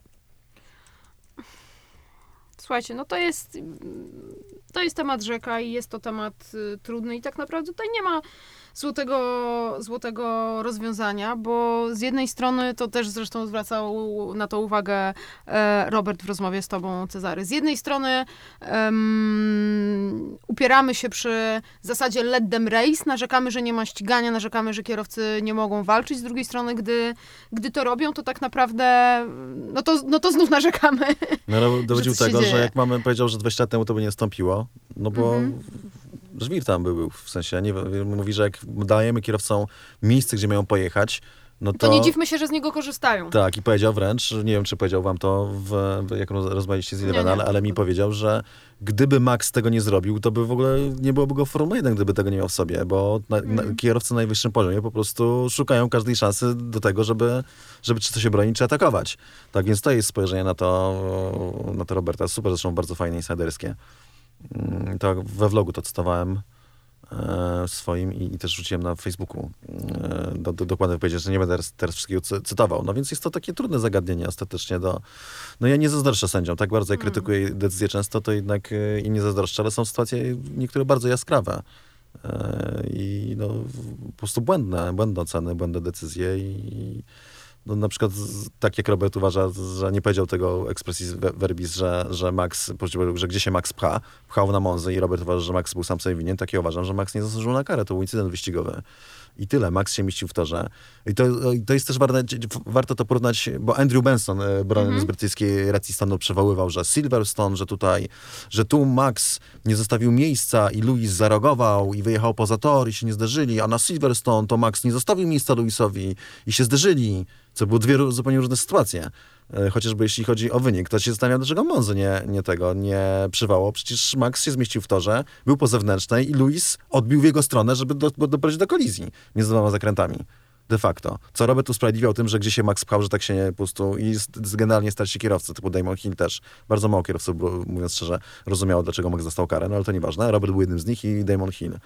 Słuchajcie, no to jest. To jest temat rzeka i jest to temat y, trudny i tak naprawdę tutaj nie ma złotego, złotego rozwiązania, bo z jednej strony, to też zresztą zwracał na to uwagę e, Robert w rozmowie z tobą, Cezary. Z jednej strony um, upieramy się przy zasadzie let them race, narzekamy, że nie ma ścigania, narzekamy, że kierowcy nie mogą walczyć. Z drugiej strony, gdy, gdy to robią, to tak naprawdę, no to, no to znów narzekamy. No, ale dowodził tego, że dzieje. jak mamy powiedział, że 20 lat temu to by nie nastąpiło, no bo Mhm. żwir tam był, w sensie, nie, mówi, że jak dajemy kierowcom miejsce, gdzie mają pojechać, no to... To nie dziwmy się, że z niego korzystają. Tak, i powiedział wręcz, nie wiem, czy powiedział wam to, w, jak roz- rozmawialiście z Eleven, ale, ale mi powiedział, że gdyby Max tego nie zrobił, to by w ogóle nie byłoby go w Formule 1, gdyby tego nie miał w sobie, bo na, na, Mhm. kierowcy na najwyższym poziomie po prostu szukają każdej szansy do tego, żeby, żeby czy to się bronić, czy atakować. Tak więc to jest spojrzenie na to, na to Roberta. Super, zresztą bardzo fajne, insiderskie. Mm, To we vlogu to cytowałem e, swoim i, i też rzuciłem na Facebooku e, do, do, dokładne wypowiedzi, że nie będę teraz, wszystkiego cy, cytował. No więc jest to takie trudne zagadnienie ostatecznie do... No ja nie zazdroszczę sędziom, tak bardzo jak Mm. krytykuję decyzje często, to jednak e, im nie zazdroszczę, ale są sytuacje niektóre bardzo jaskrawe. I no, po prostu błędne, błędne oceny, błędne decyzje i no, na przykład tak jak Robert uważa, że nie powiedział tego expressis ve- verbis, że, że Max, że gdzie się Max pcha, pchał na Monzy i Robert uważa, że Max był sam sobie winien, tak ja uważam, że Max nie zasłużył na karę, to był incydent wyścigowy. I tyle, Max się mieścił w torze. I to, to jest też warte, warto to porównać, bo Andrew Benson, e, broniąc z brytyjskiej racji stanu, przywoływał, że Silverstone, że tutaj, że tu Max nie zostawił miejsca i Louis zareagował i wyjechał poza tor i się nie zderzyli, a na Silverstone to Max nie zostawił miejsca Louisowi i się zderzyli, co były dwie zupełnie różne sytuacje. E, Chociażby jeśli chodzi o wynik, to się zastanawiam, dlaczego Monzy nie, nie tego, nie przywało. Przecież Max się zmieścił w torze, był po zewnętrznej i Louis odbił w jego stronę, żeby do, do, doprowadzić do kolizji między dwoma zakrętami. De facto. Co Robert usprawiedliwiał tym, że gdzie się Max pchał, że tak się nie po prostu... I generalnie starsi kierowcy, typu Damon Hill też. Bardzo mało kierowców, mówiąc szczerze, rozumiało, dlaczego Max dostał karę, no ale to nieważne. Robert był jednym z nich i Damon Hill.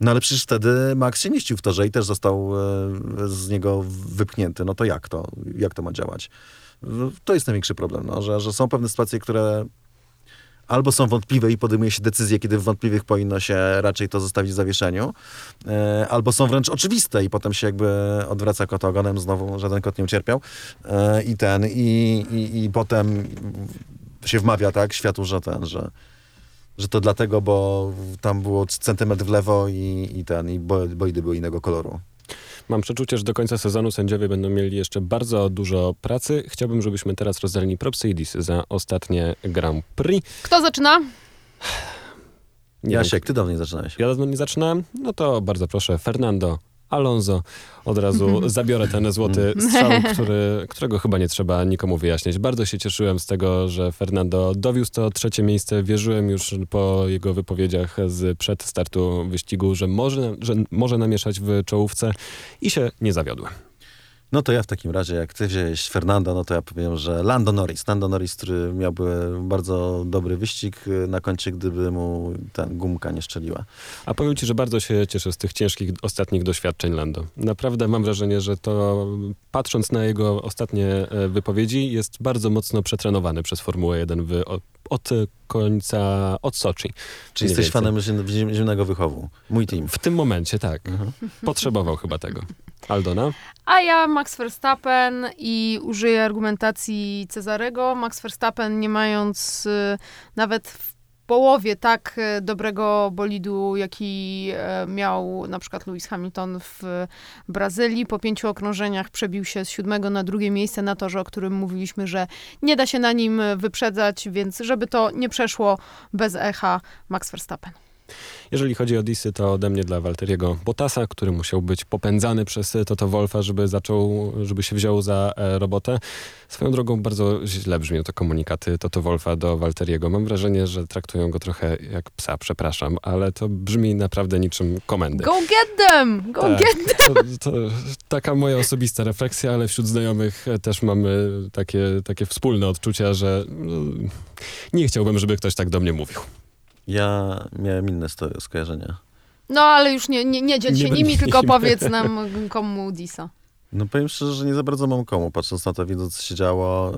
No ale przecież wtedy Max się mieścił w torze i też został e, z niego wypchnięty. No to jak to? Jak to ma działać? No, to jest największy problem, no, że, że są pewne sytuacje, które albo są wątpliwe i podejmuje się decyzje, kiedy w wątpliwych powinno się raczej to zostawić w zawieszeniu, e, albo są wręcz oczywiste i potem się jakby odwraca kot ogonem, znowu żaden kot nie ucierpiał e, i ten, i, i, i potem się wmawia tak światu, że ten, że że to dlatego, bo tam było centymetr w lewo i, i ten, i bo- bolidy były innego koloru. Mam przeczucie, że do końca sezonu sędziowie będą mieli jeszcze bardzo dużo pracy. Chciałbym, żebyśmy teraz rozdali propsy i disy za ostatnie Grand Prix. Kto zaczyna? Nie Jasiek, ty dawniej zaczynałeś. Ja dawno nie zaczynałem? No to bardzo proszę, Fernando Alonso. Od razu zabiorę ten złoty strzał, który, którego chyba nie trzeba nikomu wyjaśniać. Bardzo się cieszyłem z tego, że Fernando dowiózł to trzecie miejsce. Wierzyłem już po jego wypowiedziach z przed startu wyścigu, że może, że może namieszać w czołówce i się nie zawiodłem. No to ja w takim razie, jak ty wziąłeś Fernanda, no to ja powiem, że Lando Norris. Lando Norris, który miałby bardzo dobry wyścig y, na koncie, gdyby mu ta gumka nie szczeliła. A powiem ci, że bardzo się cieszę z tych ciężkich ostatnich doświadczeń Lando. Naprawdę mam wrażenie, że to patrząc na jego ostatnie e, wypowiedzi jest bardzo mocno przetrenowany przez Formułę 1 w, od końca, od Soczi. Czy jesteś więcej. fanem ziem- zimnego wychowu? Mój team. W tym momencie tak. Potrzebował chyba tego. Aldona? A ja Max Verstappen i użyję argumentacji Cezarego. Max Verstappen nie mając y, nawet w połowie tak y, dobrego bolidu, jaki y, miał na przykład Lewis Hamilton w Brazylii. Po pięciu okrążeniach przebił się z siódmego na drugie miejsce na torze, o którym mówiliśmy, że nie da się na nim wyprzedzać, więc żeby to nie przeszło bez echa, Max Verstappen. Jeżeli chodzi o disy, to ode mnie dla Walteriego Bottasa, który musiał być popędzany przez Toto Wolfa, żeby zaczął, żeby się wziął za e, robotę. Swoją drogą bardzo źle brzmią te komunikaty Toto Wolfa do Walteriego. Mam wrażenie, że traktują go trochę jak psa, przepraszam, ale to brzmi naprawdę niczym komendy. Go get them! Go Tak, get to, to taka moja osobista refleksja, ale wśród znajomych e, też mamy takie, takie wspólne odczucia, że no, nie chciałbym, żeby ktoś tak do mnie mówił. Ja miałem inne skojarzenia. No ale już nie, nie, nie dziel Nie się będę- nimi, tylko nie powiedz nam komu Disa. No powiem szczerze, że nie za bardzo mam komu. Patrząc na to, widząc co się działo,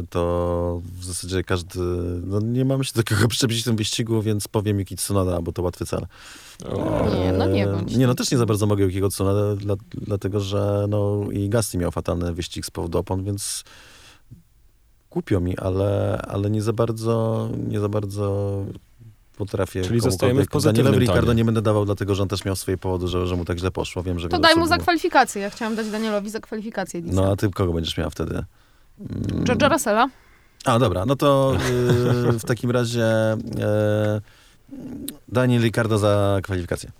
y, to w zasadzie każdy... No nie mamy się do kogo przyczepić w tym wyścigu, więc powiem Yuki Tsunoda, bo to łatwy cel. Nie, no nie bądź Nie, no taki. też nie za bardzo mogę Yukiego Tsunoda, dla, dlatego że no i Gasly miał fatalny wyścig z powodu opon, więc głupio mi, ale, ale nie za bardzo, nie za bardzo potrafię Czyli zostajemy w pozytywnym Danielowi Ricardo nie będę dawał, dlatego że on też miał swoje powody, że, że mu tak źle poszło. Wiem, że To daj mu za kwalifikację. Ja chciałam dać Danielowi za kwalifikację. No, a ty kogo będziesz miał wtedy? Mm. George'a Russella. A, dobra, no to yy, w takim razie yy, Daniel Ricardo za kwalifikację.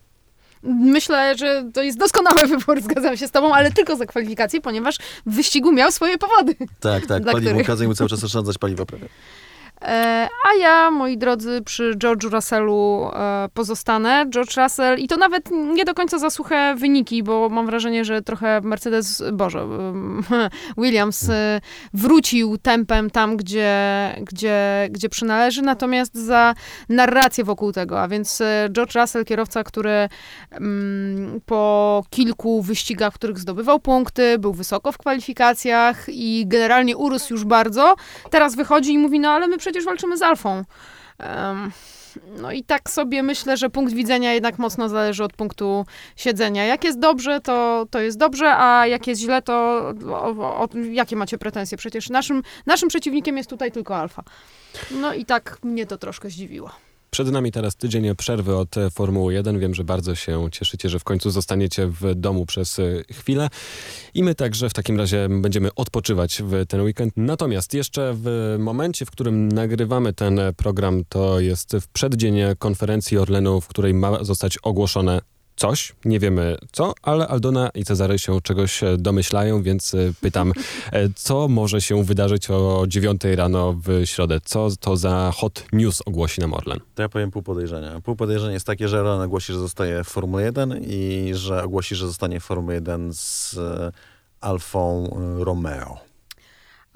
Myślę, że to jest doskonały wybór, zgadzam się z tobą, ale tylko za kwalifikację, ponieważ w wyścigu miał swoje powody. Tak, tak, paliwo, których? kazał mu cały czas oszczędzać paliwo prawie. E, a ja, moi drodzy, przy George'u Russellu e, pozostanę. George Russell, i to nawet nie do końca za suche wyniki, bo mam wrażenie, że trochę Mercedes, Boże, Williams e, wrócił tempem tam, gdzie, gdzie, gdzie przynależy, natomiast za narrację wokół tego, a więc George Russell, kierowca, który po kilku wyścigach, w których zdobywał punkty, był wysoko w kwalifikacjach i generalnie urósł już bardzo, teraz wychodzi i mówi, no ale my przecież walczymy z Alfą. Em, no i tak sobie myślę, że punkt widzenia jednak mocno zależy od punktu siedzenia. Jak jest dobrze, to, to jest dobrze, a jak jest źle, to o, o, jakie macie pretensje? Przecież naszym, naszym przeciwnikiem jest tutaj tylko Alfa. No i tak mnie to troszkę zdziwiło. Przed nami teraz tydzień przerwy od e, Formuły 1. Wiem, że bardzo się cieszycie, że w końcu zostaniecie w domu przez e, chwilę. I my także w takim razie będziemy odpoczywać w ten weekend. Natomiast jeszcze w momencie, w którym nagrywamy ten program, to jest w przeddzień konferencji Orlenu, w której ma zostać ogłoszone coś, nie wiemy co, ale Aldona i Cezary się czegoś e, domyślają, więc e, pytam, e, co może się wydarzyć o 9 rano w środę? Co to za hot news ogłosi nam Orlen? To ja powiem pół podejrzenia. Pół podejrzenia jest takie, że Ron ogłosi, że zostaje w Formule 1 i że ogłosi, że zostanie w Formule 1 z Alfą Romeo.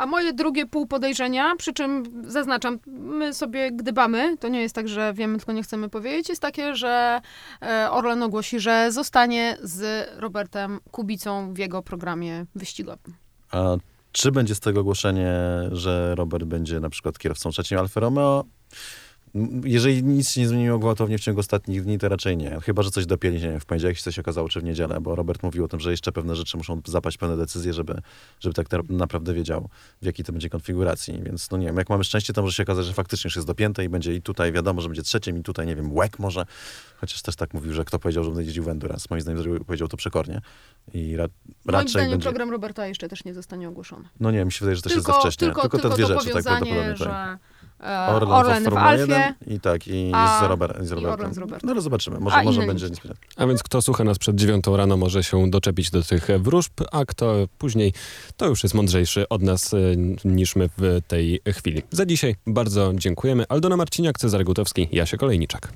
A moje drugie pół podejrzenia, przy czym zaznaczam, my sobie gdybamy, to nie jest tak, że wiemy, tylko nie chcemy powiedzieć, jest takie, że e, Orlen ogłosi, że zostanie z Robertem Kubicą w jego programie wyścigowym. A czy będzie z tego ogłoszenie, że Robert będzie na przykład kierowcą trzecim Alfa Romeo? Jeżeli nic się nie zmieniło gwałtownie w ciągu ostatnich dni, to raczej nie. Chyba, że coś dopięli, nie wiem, w poniedziałek się coś okazało, czy w niedzielę, bo Robert mówił o tym, że jeszcze pewne rzeczy muszą zapaść pewne decyzje, żeby, żeby tak na- naprawdę wiedział, w jakiej to będzie konfiguracji. Więc no nie wiem, jak mamy szczęście, to może się okazać, że faktycznie już jest dopięte i będzie i tutaj wiadomo, że będzie trzecim i tutaj, nie wiem, łek może. Chociaż też tak mówił, że kto powiedział, że będzie jeździł w Endurance. Moim zdaniem powiedział to przekornie. I ra, Moim raczej zdaniem będzie... program Roberta jeszcze też nie zostanie ogłoszony. No nie, mi się wydaje, że jest tylko, za wcześnie. tylko, Tylko, tylko te dwie to rzeczy, tak prawdopodobnie. Tak. że e, Orlen, Orlen, w Alfie, 1 i tak, i a- z, Robert, z i Robertem. Orlen z Robertem. No ale zobaczymy, może, A może będzie niespodzianka. A więc kto słucha nas przed dziewiątą rano może się doczepić do tych wróżb, a kto później, to już jest mądrzejszy od nas y, niż my w tej chwili. Za dzisiaj bardzo dziękujemy. Aldona Marciniak, Cezary Gutowski, Jasie Kolejniczak.